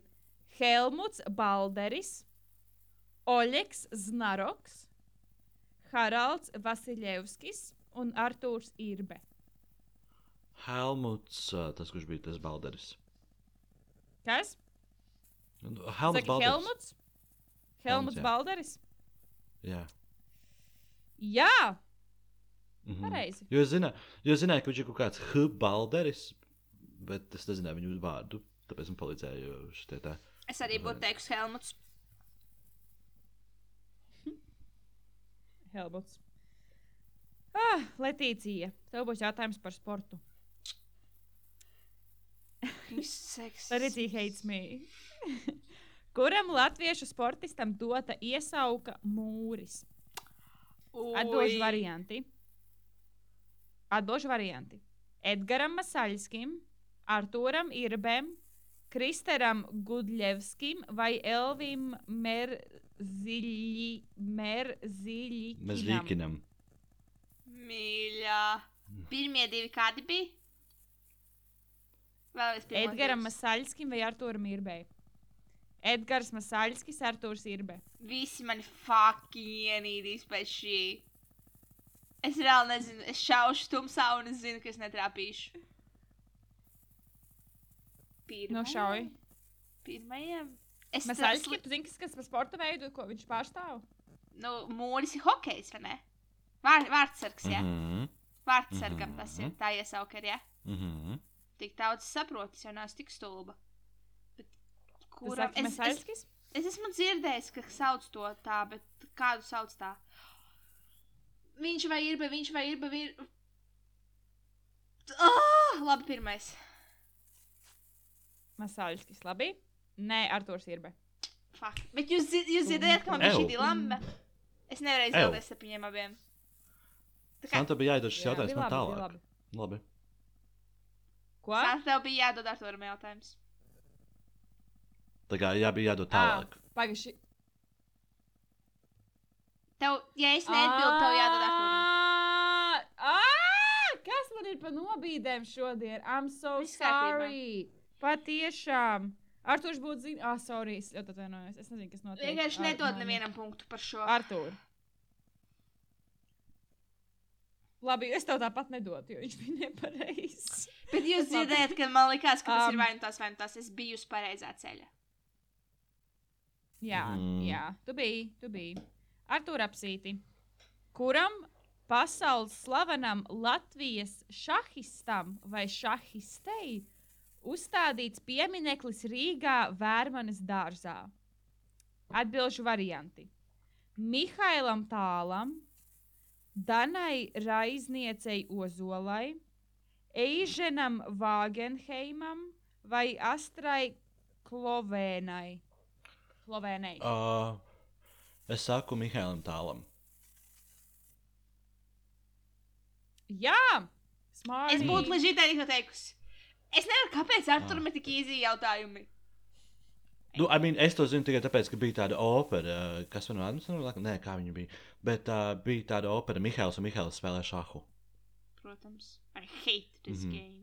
Speaker 2: Helmuts Balderis, Oļegs Znaroks, Haralds Vasiljevskis un Artūrs Irbe.
Speaker 1: Helmuts, tas, kurš bija tas balderis.
Speaker 2: Kas?
Speaker 1: Nu, Helmuts
Speaker 2: Saki,
Speaker 1: balderis.
Speaker 2: Helmuts? Helmuts
Speaker 1: jā.
Speaker 2: Balderis?
Speaker 1: Jā.
Speaker 2: Jā,
Speaker 1: Mhm.
Speaker 2: pareizi.
Speaker 1: Jo es, zināju, jo es zināju, ka viņš ir kaut kāds H. balderis, bet es nezināju viņu vārdu. Tāpēc man palīdzēja šitie tā.
Speaker 3: Es arī būtu teikusi Helmuts.
Speaker 2: Helmuts. Ah, Letīcija, tev būs jautājums par sportu. Letīcija hates me. Kuram latviešu sportistam dota iesauka mūris? Atbilžu varianti. Atbilžu varianti. Edgaram Masaļskim, Arturam Irbem, Kristeram Gudļevskim vai Elvim Merziļi, Merziļikinam.
Speaker 1: Mēs rīkinam.
Speaker 3: Mīļā. Pirmie divi kādi bija? Divus.
Speaker 2: Masaļskim vai Arturam Irbei? Edgars Masaļskis, Arturs Irbe.
Speaker 3: Visi mani fucking ienīdīs pēc šī. Es reāli nezinu, es šaušu tumsā un es zinu, ka es netrāpīšu. Pirmajam?
Speaker 2: Nošauj.
Speaker 3: Pirmajam? Es
Speaker 2: Masaļskis, tu zini, kas, kas par sporta veidu, ko viņš pārstāv?
Speaker 3: Nu, mūris ir hokejs, vai ne? Vār, vārdsargs, jā. Ja?
Speaker 1: Mhm.
Speaker 3: Vārdsargam tas ir. Tā iesauka ir, jā. Ja?
Speaker 1: Mhm.
Speaker 3: Tik daudz saprotu, es jau neesmu tik stulba. Kuram?
Speaker 2: saki
Speaker 3: Es, es, es esmu dzirdējis, ka sauc to tā, bet kādu sauc tā? Viņš vai ir, bet viņš vai ir, bet ir. Oh, labi, pirmais.
Speaker 2: Masaļskis, labi? Nē, Arturs Irbe.
Speaker 3: Fuck. Bet jūs, jūs dzirdējāt, ka man bija šī dilemma? Es nevarēju izvēlēties ar viņiem abiem. Tā kā
Speaker 1: Man te bija jāiedod šis
Speaker 2: Jā,
Speaker 1: jautājums man
Speaker 2: labi,
Speaker 1: tālāk.
Speaker 2: labi.
Speaker 1: Labi.
Speaker 2: Ko?
Speaker 3: Sāns tev bija jādod ar to jautājums.
Speaker 1: Tā kā jā, bija jādod tālāk.
Speaker 2: Pagaidzi.
Speaker 3: Tev, ja es neatbildu, tev jādod
Speaker 2: ā, Kas man ir pa nobīdēm šodien? I'm so
Speaker 3: Viss kārtībā.
Speaker 2: sorry. Patiešām. Arturs būtu zina, ah, sorry, es ļoti atvainojos. Es nezinu, kas notiek.
Speaker 3: Vienkārši nedod nevienam punktu par šo.
Speaker 2: Artur. Labi, es tev tāpat nedotu, jo viņš bija nepareizs.
Speaker 3: Bet jūs dzirdējāt, ka man likās, ka tas
Speaker 2: Um,
Speaker 3: ir vai nu tas, vai nu tas. Es biju uz pareizā ceļa.
Speaker 2: Jā,
Speaker 1: Mhm.
Speaker 2: jā, tu biji, tu biji. Artur apsīti. Kuram pasaules slavenam Latvijas šahistam vai šahistei uzstādīts piemineklis Rīgā Vērmanes dārzā? Atbilžu varianti. Mihailam Tālam, Danai Raizniecei Ozolai, Eiženam Vāgenheimam vai Astrai Klovēnai. Klovēnai.
Speaker 1: Uh, es saku Mihēlam tālam.
Speaker 2: Jā, smart.
Speaker 3: Es būtu leģitāri arī teikusi. Es nevaru, kāpēc ar to ir tik īsi jautājumi.
Speaker 1: Nu, I mean, es to zinu tikai tāpēc, ka bija tāda opera, kas man atmiņā, nē, kā viņa bija. Bet uh, bija tāda opera, Mihāls un Mihāls spēlē šahu.
Speaker 3: Protams. I hate this
Speaker 1: Mhm.
Speaker 3: game.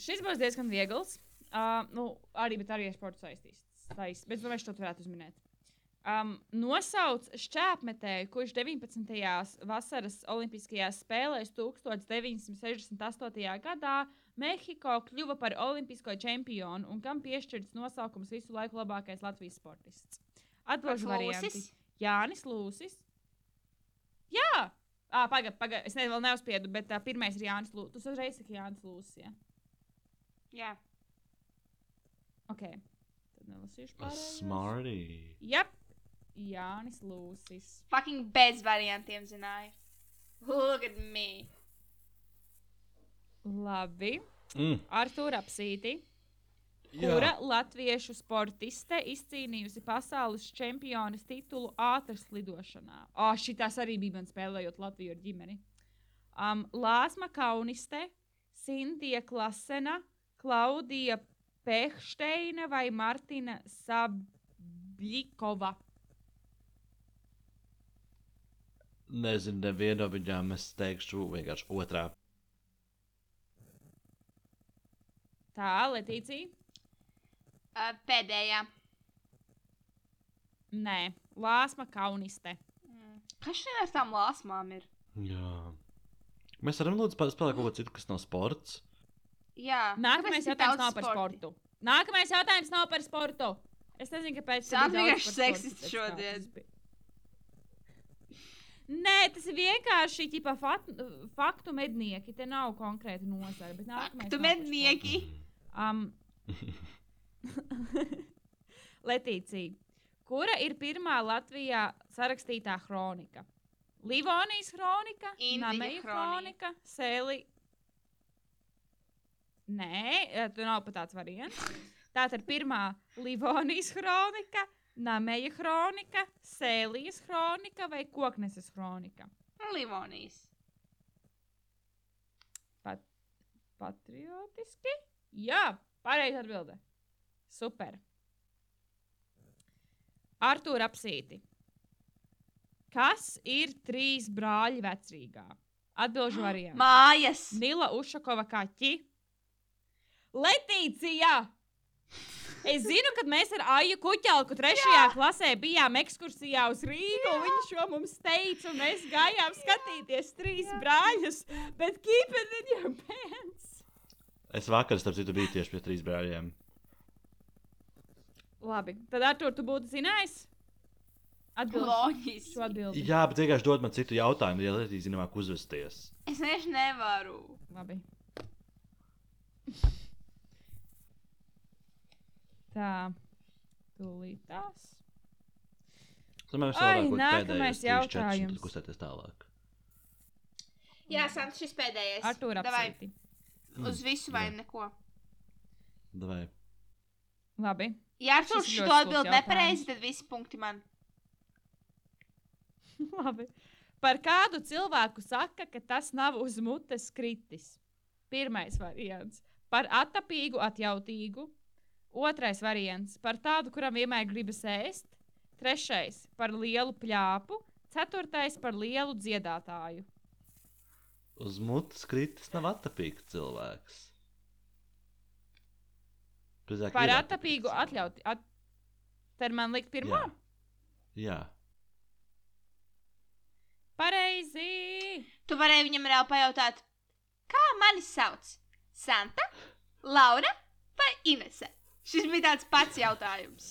Speaker 2: Šis būs diezgan viegls. Uh, nu, arī, bet arī ar sportu saistīts. Saist, bet es domāju, ka to varētu uzminēt. Um, nosauc šķēpmetēju, kurš 19. vasaras Olimpiskajās spēlēs 1968. gadā Mehiko kļuva par olimpisko čempionu un kam piešķirts nosaukums visu laiku labākais Latvijas sportists. Atbildžu varianti.
Speaker 3: Lūsis?
Speaker 2: Jānis Lūsis. Jā! Ah, Pagaidiet, pagaid, es ne, vēl neuzspiedu, bet uh, pirmais ir Jānis Lūsis. Tu uzreiz saki Jānis Lūsis. Ja?
Speaker 3: Jā.
Speaker 2: Ok. Nelasīšu pārējos.
Speaker 1: Smarty.
Speaker 2: Jep. Jānis Lūsis.
Speaker 3: Fucking bez variantiem zināju. Look at me.
Speaker 2: Labi.
Speaker 1: Mm.
Speaker 2: Artur apsīti.
Speaker 1: Jā.
Speaker 2: Kura latviešu sportiste izcīnījusi pasaules čempionas titulu ātras lidošanā? O, šitās arī bija man spēlējot Latviju ar ģimeni. Um, Lāsma Kauniste, Sintija Klasena, Klaudija Pehšteina vai Martina Sabļikova?
Speaker 1: Nezinu, nevienu no viņām es teikšu vienkārši otrā.
Speaker 2: Tā, Letīcija?
Speaker 3: Uh, pēdējā.
Speaker 2: Nē, Lāsma Kauniste.
Speaker 3: Mm. Kas šodien ar tām lāsmām ir?
Speaker 1: Jā. Mēs varam lūdzu spēlēt kaut ko citu, kas nav sports.
Speaker 3: Jā.
Speaker 2: Nākamais jautājums nav par sportu. Nākamais jautājums nav par sportu. Es nezinu, kāpēc. bija daudz
Speaker 3: vienkārši seksists šodien.
Speaker 2: tas. Nē, tas ir vienkārši ģipa, fat, faktu mednieki. Te nav konkrēti nozara. bet nākamais
Speaker 3: Tu
Speaker 2: nav par
Speaker 3: mednieki.
Speaker 2: Um, Letīcija. Kura ir pirmā Latvijā sarakstītā kronika? Livonijas kronika, Nameja
Speaker 3: kronika.
Speaker 2: kronika, Sēli. Nē, eh, tur nav pat tāds variants. Tā ir pirmā Livonijas kronika, Nameja kronika, Sēlijas kronika vai Kokneses kronika.
Speaker 3: Livonijas.
Speaker 2: Pat, patriotiski? Jā, pareizi atbildē. Super. Artur apsīti. Kas ir trīs brāļi vecrīgā? Atbilžu variants.
Speaker 3: Mājas.
Speaker 2: Nila Ušakova kaķi. Letīcija! Es zinu, kad mēs ar Aju Kuķelku trešajā Jā. klasē bijām ekskursijā uz Rīgu. un Viņa šo mums teica, un mēs gājām skatīties trīs Jā. brāļus. Bet keep it in your pants!
Speaker 1: Es vakar, starp citu, biju tieši pie trīs brāļiem.
Speaker 2: Labi, tad ar to tu būtu zinājis? Atbildi.
Speaker 3: Loģiski.
Speaker 2: Šo atbildi.
Speaker 1: Jā, bet vienkārši dod man citu jautājumu, ja Latvijas zinām, uzvesties.
Speaker 3: Es vienkārši nevaru.
Speaker 2: Labi. Tā. Tūlīt tās.
Speaker 1: Mēs
Speaker 2: Ai, nākamais jautājums.
Speaker 1: kustēties tālāk.
Speaker 3: Jā, Sants, šis pēdējais.
Speaker 2: Artur
Speaker 3: Davai,
Speaker 2: apsīti.
Speaker 3: Uz visu vai
Speaker 1: Jā.
Speaker 3: neko.
Speaker 1: Davai.
Speaker 2: Labi.
Speaker 3: Ja Artur
Speaker 2: Šis
Speaker 3: šo
Speaker 2: ļoti
Speaker 3: atbild
Speaker 2: skūps
Speaker 3: nepareizi, tad visi punkti man.
Speaker 2: Labi. Par kādu cilvēku saka, ka tas nav uz mutes kritis? Pirmais variants - par attapīgu, atjautīgu. Otrais variants - par tādu, kuram vienmēr gribas ēst. Trešais - par lielu pļāpu. Ceturtais - par lielu dziedātāju.
Speaker 1: Uz mutes kritis nav attapīgs cilvēks. Precīzāk,
Speaker 2: Par attapīgu, atļauti. At... Tad man likt pirmā.
Speaker 1: Jā. Jā.
Speaker 2: Pareizi!
Speaker 3: Tu varēji viņam reāli pajautāt, kā mani sauc? Santa, Laura vai Inese? Šis bija tāds pats jautājums.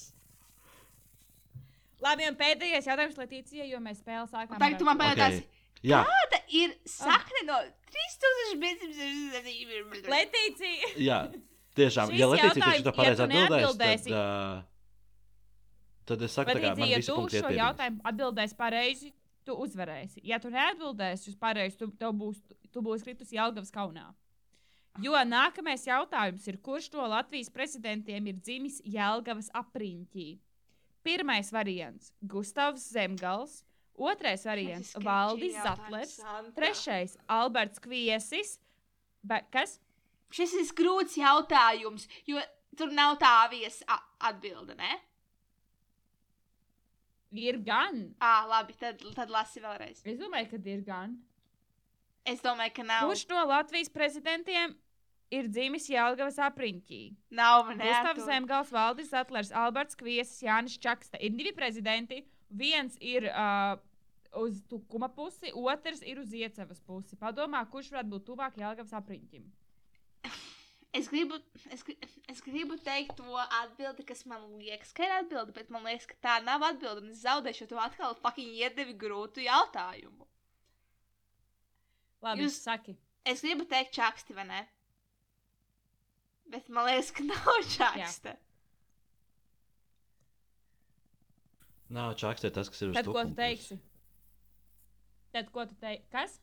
Speaker 2: Labi, un pēdējais jautājums Latīcijai, jo mēs spēli sākām.
Speaker 3: Tagad tu man pajautāsi,
Speaker 1: Okay. Jā,
Speaker 3: kāda ir sakne no 3500?
Speaker 2: Latīcija!
Speaker 1: jā. Tiešām,
Speaker 2: Šis
Speaker 1: ja
Speaker 2: jautājums,
Speaker 1: tieši to
Speaker 2: ja
Speaker 1: pareizi
Speaker 2: tu
Speaker 1: atbildēs, tad, uh, tad es saku, tā kā man
Speaker 2: ja
Speaker 1: visi
Speaker 2: tu
Speaker 1: punkti
Speaker 2: šo
Speaker 1: iet
Speaker 2: jautājumu atbildēsi pareizi, tu uzvarēsi. Ja tu neatbildēsi uz pareizi, tu, tev būs, tu būs kritus Jelgavas kaunā. Jo nākamais jautājums ir, kurš no Latvijas prezidentiem ir dzimis Jelgavas apriņķī? Pirmais variants - Gustavs Zemgals, otrais variants - Valdis Zatlers, trešais - Alberts Kviesis. Be, kas?
Speaker 3: Šis ir grūts jautājums, jo tur nav tā viesa atbilde, ne?
Speaker 2: Ir gan.
Speaker 3: Ā, labi, tad, tad lasi vēlreiz.
Speaker 2: Es domāju, ka ir gan.
Speaker 3: Es domāju, ka nav.
Speaker 2: Kurš no Latvijas prezidentiem ir dzimis Jālgavas apriņķī?
Speaker 3: Nav
Speaker 2: Gustavs
Speaker 3: neatu.
Speaker 2: Zemgals, Valdis Atlers, Alberts Kviesis, Jānis Čakste. Ir divi prezidenti. Viens ir uh, uz tukuma pusi, otrs ir uz iecevas pusi. Padomā, kurš varētu būt tuvāk Jālgavas apriņķim?
Speaker 3: Es gribu, es, es gribu teikt to atbildi, kas man liekas, ka ir atbilde, bet man liekas, ka tā nav atbilde. un Es zaudēšu, tu atkal fucking iedevi grūtu jautājumu.
Speaker 2: Labi,
Speaker 3: Jūs...
Speaker 2: saki.
Speaker 3: Es gribu teikt čaksti, vai ne? Bet man liekas, ka nav čakste.
Speaker 1: Nav čakstē tas, kas ir uz
Speaker 2: Tad ko tu teiksi? Tad ko tu teiksi? Kas?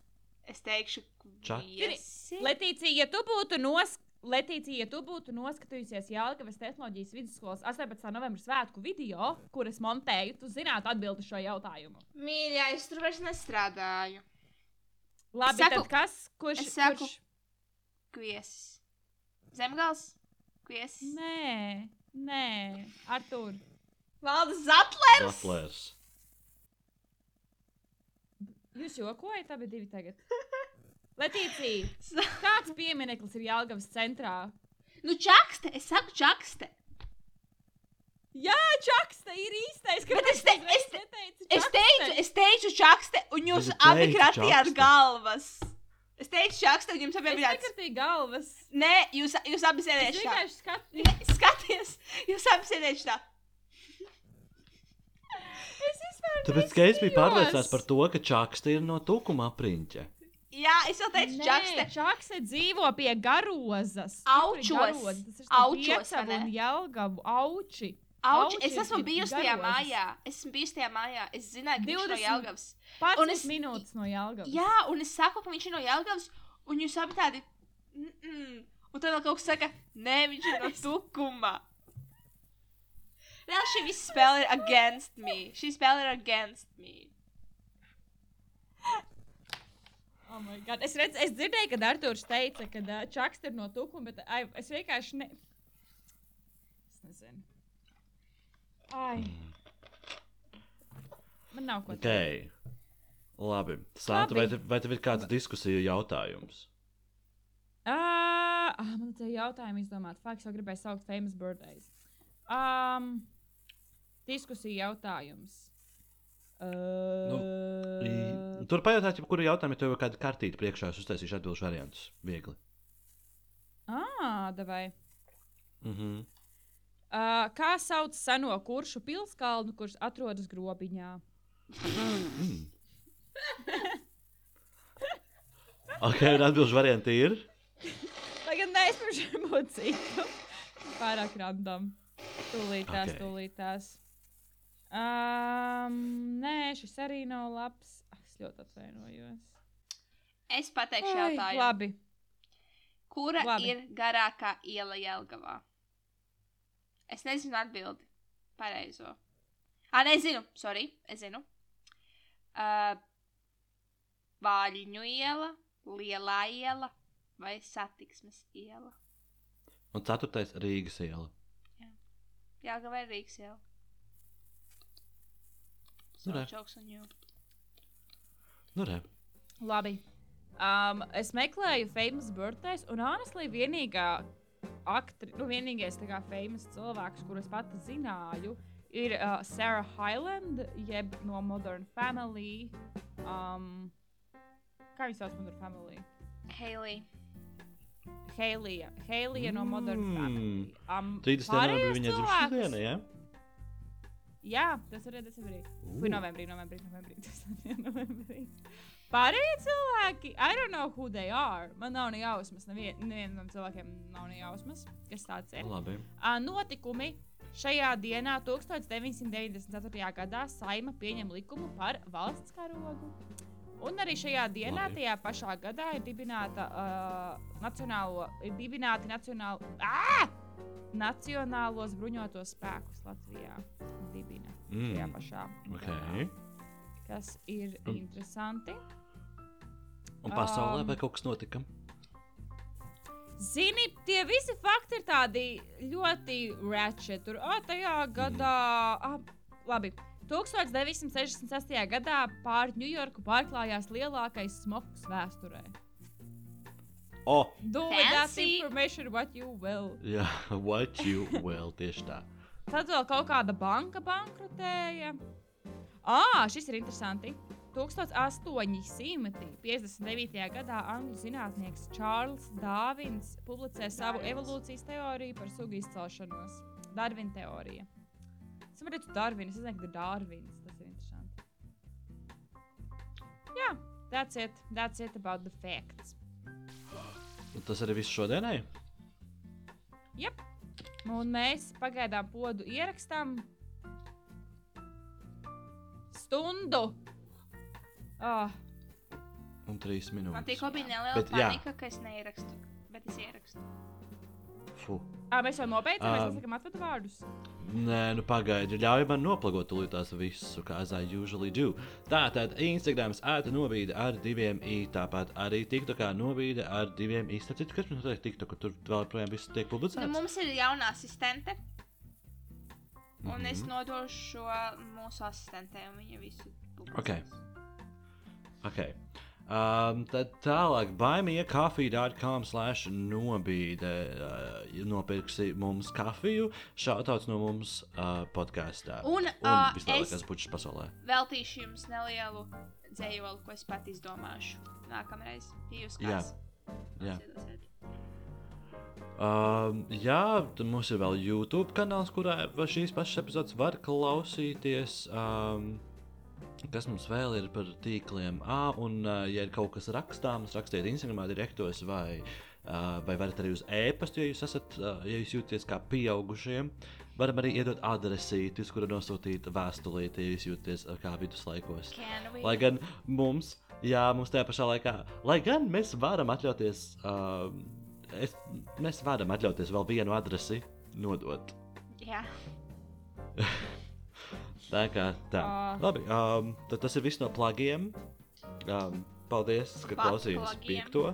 Speaker 3: Es teikšu, kviesi.
Speaker 2: Letīcija, ja tu būtu nos... Letīcija, ja tu būtu noskatījusies Jālgavas tehnoloģijas vidusskolas 18. novembra svētku video, kuras montēju, tu zinātu atbildi šo jautājumu.
Speaker 3: Mīļā, es tur vairs nestrādāju.
Speaker 2: Labi,
Speaker 3: saku-
Speaker 2: tad kas? Kurš?
Speaker 3: es saku-
Speaker 2: kurš?
Speaker 3: Kviesis. Zemgals? Kviesis.
Speaker 2: Nē, nē, Artur.
Speaker 3: Valdes Zatlers!
Speaker 1: Zatlers.
Speaker 2: Jūs jokojat, abi divi tagad. Letīcija, kāds piemineklis ir Jālgavas centrā?
Speaker 3: Nu, čakste, es saku čakste.
Speaker 2: Jā, Čakste ir īstais.
Speaker 3: Bet es te- es te- Es teicu, es teicu čakste, un jūs abi kratījāt galvas. Es teicu čakste, un jums abiem
Speaker 2: Es
Speaker 3: bija tāds.
Speaker 2: nekratīju galvas.
Speaker 3: Nē, jūs, jūs abi
Speaker 2: Es
Speaker 3: sēdējāt šā.
Speaker 2: vienkārši skatos.
Speaker 3: Ne, Skaties, jūs abi sēdējāt šā.
Speaker 2: Es vispār
Speaker 1: Tāpēc, ka es biju pārliecināts par to, ka čakste ir no tukuma apriņķa.
Speaker 3: Jā, es jau teicu
Speaker 2: Nē,
Speaker 3: čakste.
Speaker 2: Čakste dzīvo pie garozas.
Speaker 3: Aučos.
Speaker 2: Garoza. Tas ir
Speaker 3: Aučos?
Speaker 2: Un Jelgavu auči.
Speaker 3: Auč,
Speaker 2: Auči
Speaker 3: es esmu bijusi tajā mājā. Es esmu bijusi tajā mājā. Es zināju, ka viņš ir no
Speaker 2: 20.
Speaker 3: Jālgavas. Un
Speaker 2: es
Speaker 3: es-
Speaker 2: minūtes no Jālgavas.
Speaker 3: Jā, un es saku, ka viņš ir no Jālgavas, un jūs abi tādi. Mm -mm. Un tad vēl kaut kas saka, nē, viņš ir no Tukuma. Reāli šī visa spēle ir against me. Šī spēle ir against me.
Speaker 2: Oh my God. es, redz, es dzirdēju, kad Arthurs teica, ka uh, Čaks ir no Tukuma, bet ai, es vienkārši ne. Es nezinu. Ai. Man nav ko teikt.
Speaker 1: Ok. Labi. Santa, vai, te, vai tev ir kāds diskusiju jautājums?
Speaker 2: Uh, ah, man te ir jautājumi izdomāt. Fakts jau gribēju saukt famous birthdays. Um, diskusija jautājums. Uh,
Speaker 1: I- Tur pajautāt, ja kuru jautājumu ja tev ir kāda kartīte priekšā, es uztaisīšu atbildžu variantus. Viegli.
Speaker 2: ah, davai.
Speaker 1: Mhm.
Speaker 2: Uh, kā sauc seno kuršu pilskalnu, kurš atrodas grobiņā?
Speaker 1: Ok, un atbildžu varianti ir.
Speaker 2: Lai gan būt citu. Pārāk random. Tūlītās,
Speaker 1: Ok.
Speaker 2: okay. tūlītās. Um, nē, šis arī nav labs. Ah, Es ļoti atvainojos.
Speaker 3: Es pateikšu jautājumu.
Speaker 2: labi.
Speaker 3: Kura
Speaker 2: Labi.
Speaker 3: ir garākā iela Jelgavā? Es nezinu atbildi. Pareizo. Ah, nezinu, sorry, es zinu. Uh, Vāļņu iela, Lielā iela vai Satiksmes iela?
Speaker 1: Un ceturtais - Rīgas iela.
Speaker 3: Jelgavā ir Rīgas iela.
Speaker 1: Nu, re. Nu, re.
Speaker 2: Labi. Um, es meklēju famous birthdays, un honestly, vienīgā aktri, nu, vienīgais tā kā famous cilvēks, kurus pati zināju, ir uh, Sarah Hyland, jeb no Modern Family. Um, kā viņas sauc Modern Family?
Speaker 3: Hailey.
Speaker 2: Heilija. Heilija no Modern
Speaker 1: Mm.
Speaker 2: Family. Um,
Speaker 1: 30. novembrī
Speaker 2: pārējos
Speaker 1: viņa dzimšanas diena, ja?
Speaker 2: Jā, tas ir decembrī. Vai novembrī, novembrī, novembrī. Tas ir novembrī. Pārējie cilvēki, I don't know who they are. Man nav ne jausmas, nevien- nevienam cilvēkiem nav ne jausmas, kas tāds ir.
Speaker 1: Labi.
Speaker 2: Ā, Notikumi šajā dienā, 1994. gadā, Saima pieņem likumu par valsts karogu. Un arī šajā dienā,
Speaker 1: Labi.
Speaker 2: tajā pašā gadā, ir dibināta uh, nacionālo, ir dibināti nacionālo, ah! Nacionālos bruņotos spēkus Latvijā. Dibina
Speaker 1: Mm.
Speaker 2: pašā.
Speaker 1: Ok.
Speaker 2: gadā, Kas ir
Speaker 1: Un-
Speaker 2: interesanti.
Speaker 1: Un pasaulē
Speaker 2: Um,
Speaker 1: vai kaut kas notika?
Speaker 2: Zini, tie visi fakti ir tādi ļoti ratchet. Tur, ah, tajā gadā, ah, labi. 1966. gadā pār Ņujorku pārklājās lielākais smogs vēsturē.
Speaker 1: O,
Speaker 2: Do with that information what you will.
Speaker 1: jā, what you will tieši tā.
Speaker 2: Tad vēl kaut kāda banka bankrotēja. Ah, šis ir interesanti. 1859. gadā angļu zinātnieks Čārlis Dārvins publicē savu
Speaker 3: Darvins.
Speaker 2: evolūcijas teoriju par sugu izcelšanos. Darvina teorija. Es saprotu, Darvins, es nezinu, ka ir Dārvins. Tas ir interesanti. Jā, that's it. That's it about the facts.
Speaker 1: Un tas arī viss šodienai?
Speaker 2: Jep. Un mēs pagaidām podu ierakstām stundu. Oh,
Speaker 1: Un trīs
Speaker 3: Man
Speaker 1: minūtes.
Speaker 3: tikko bija neliela
Speaker 1: Bet jā.
Speaker 3: panika, ka es neierakstu. Bet es ierakstu.
Speaker 1: Fu.
Speaker 2: ah, mēs jau nobeidzām, mēs
Speaker 1: Um,
Speaker 2: nesakām atvadu vārdus.
Speaker 1: Nē, nu pagaidi, ļauj man noplagot tūlītās visu, kā I usually do. Tātad Instagrams ēta novīda ar diviem i, tāpat arī TikTokā novīda ar diviem i. Starp citu, kas mums notiek TikTokā, tur vēl projām viss tiek
Speaker 3: Nu,
Speaker 1: publicēts?
Speaker 3: mums ir jauna asistente. Un
Speaker 1: Mhm.
Speaker 3: es nodošu šo mūsu asistentē, un viņa visu publicēs.
Speaker 1: Ok. Ok. Um, tad tālāk, baimīja.com slash nobīde. Uh, nopirksi mums kafiju, šautauts no mums uh, podkāstā.
Speaker 3: Un,
Speaker 1: Un
Speaker 3: uh,
Speaker 1: vislielākās
Speaker 3: es
Speaker 1: puķis pasaulē.
Speaker 3: veltīšu jums nelielu dzējoli, ko es pat izdomāšu. Nākamreiz, ja jūs
Speaker 1: Jā.
Speaker 3: kāds
Speaker 1: Jā.
Speaker 3: atcerēsiet.
Speaker 1: Um, jā, tad mums ir vēl YouTube kanāls, kurā šīs pašas epizodes var klausīties. Um, kas mums vēl ir par tīkliem? Ah, un, ja ir kaut kas rakstāms, rakstiet Instagram, direktos vai, vai varat arī uz e-pastu, ja jūs esat, ja jūs jūties kā pieaugušie. Varam arī iedot adresīti, uz kuru nosūtīt vēstulīti, ja jūs jūties kā viduslaikos. Lai gan mums, jā, mums tajā pašā laikā, lai gan mēs varam atļauties, uh, es, mēs varam atļauties vēl vienu adresi nodot.
Speaker 3: Jā.
Speaker 1: Tā kā tā.
Speaker 2: Ā.
Speaker 1: Labi, um, tad tas ir viss no plagiem. Um, paldies, ka klausījāties piekto.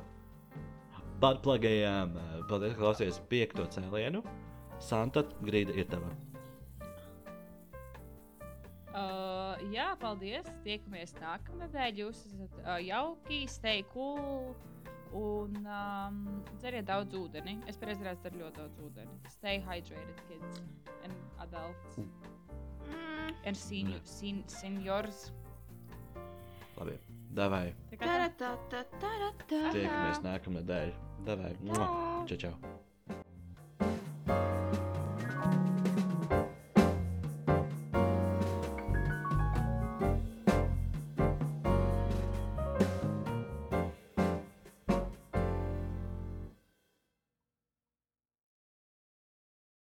Speaker 1: Batplagējām, uh, paldies, ka klausījāties piekto cēlienu. Santa, grīda ir tava.
Speaker 2: Uh, jā, paldies. Tiekamies nākamnedēļ. Jūs esat uh, jauki, stay cool. Un um, dzeriet daudz ūdeni. Es pēc tam dzeru ļoti daudz ūdeni. Stay hydrated, kids and adults.
Speaker 3: Mm.
Speaker 2: Mm-hmm. Mm. Ir sen, sen, seniors.
Speaker 1: Labi, davai. Tiekamies nākamnedēļ. Davai, čau, čau.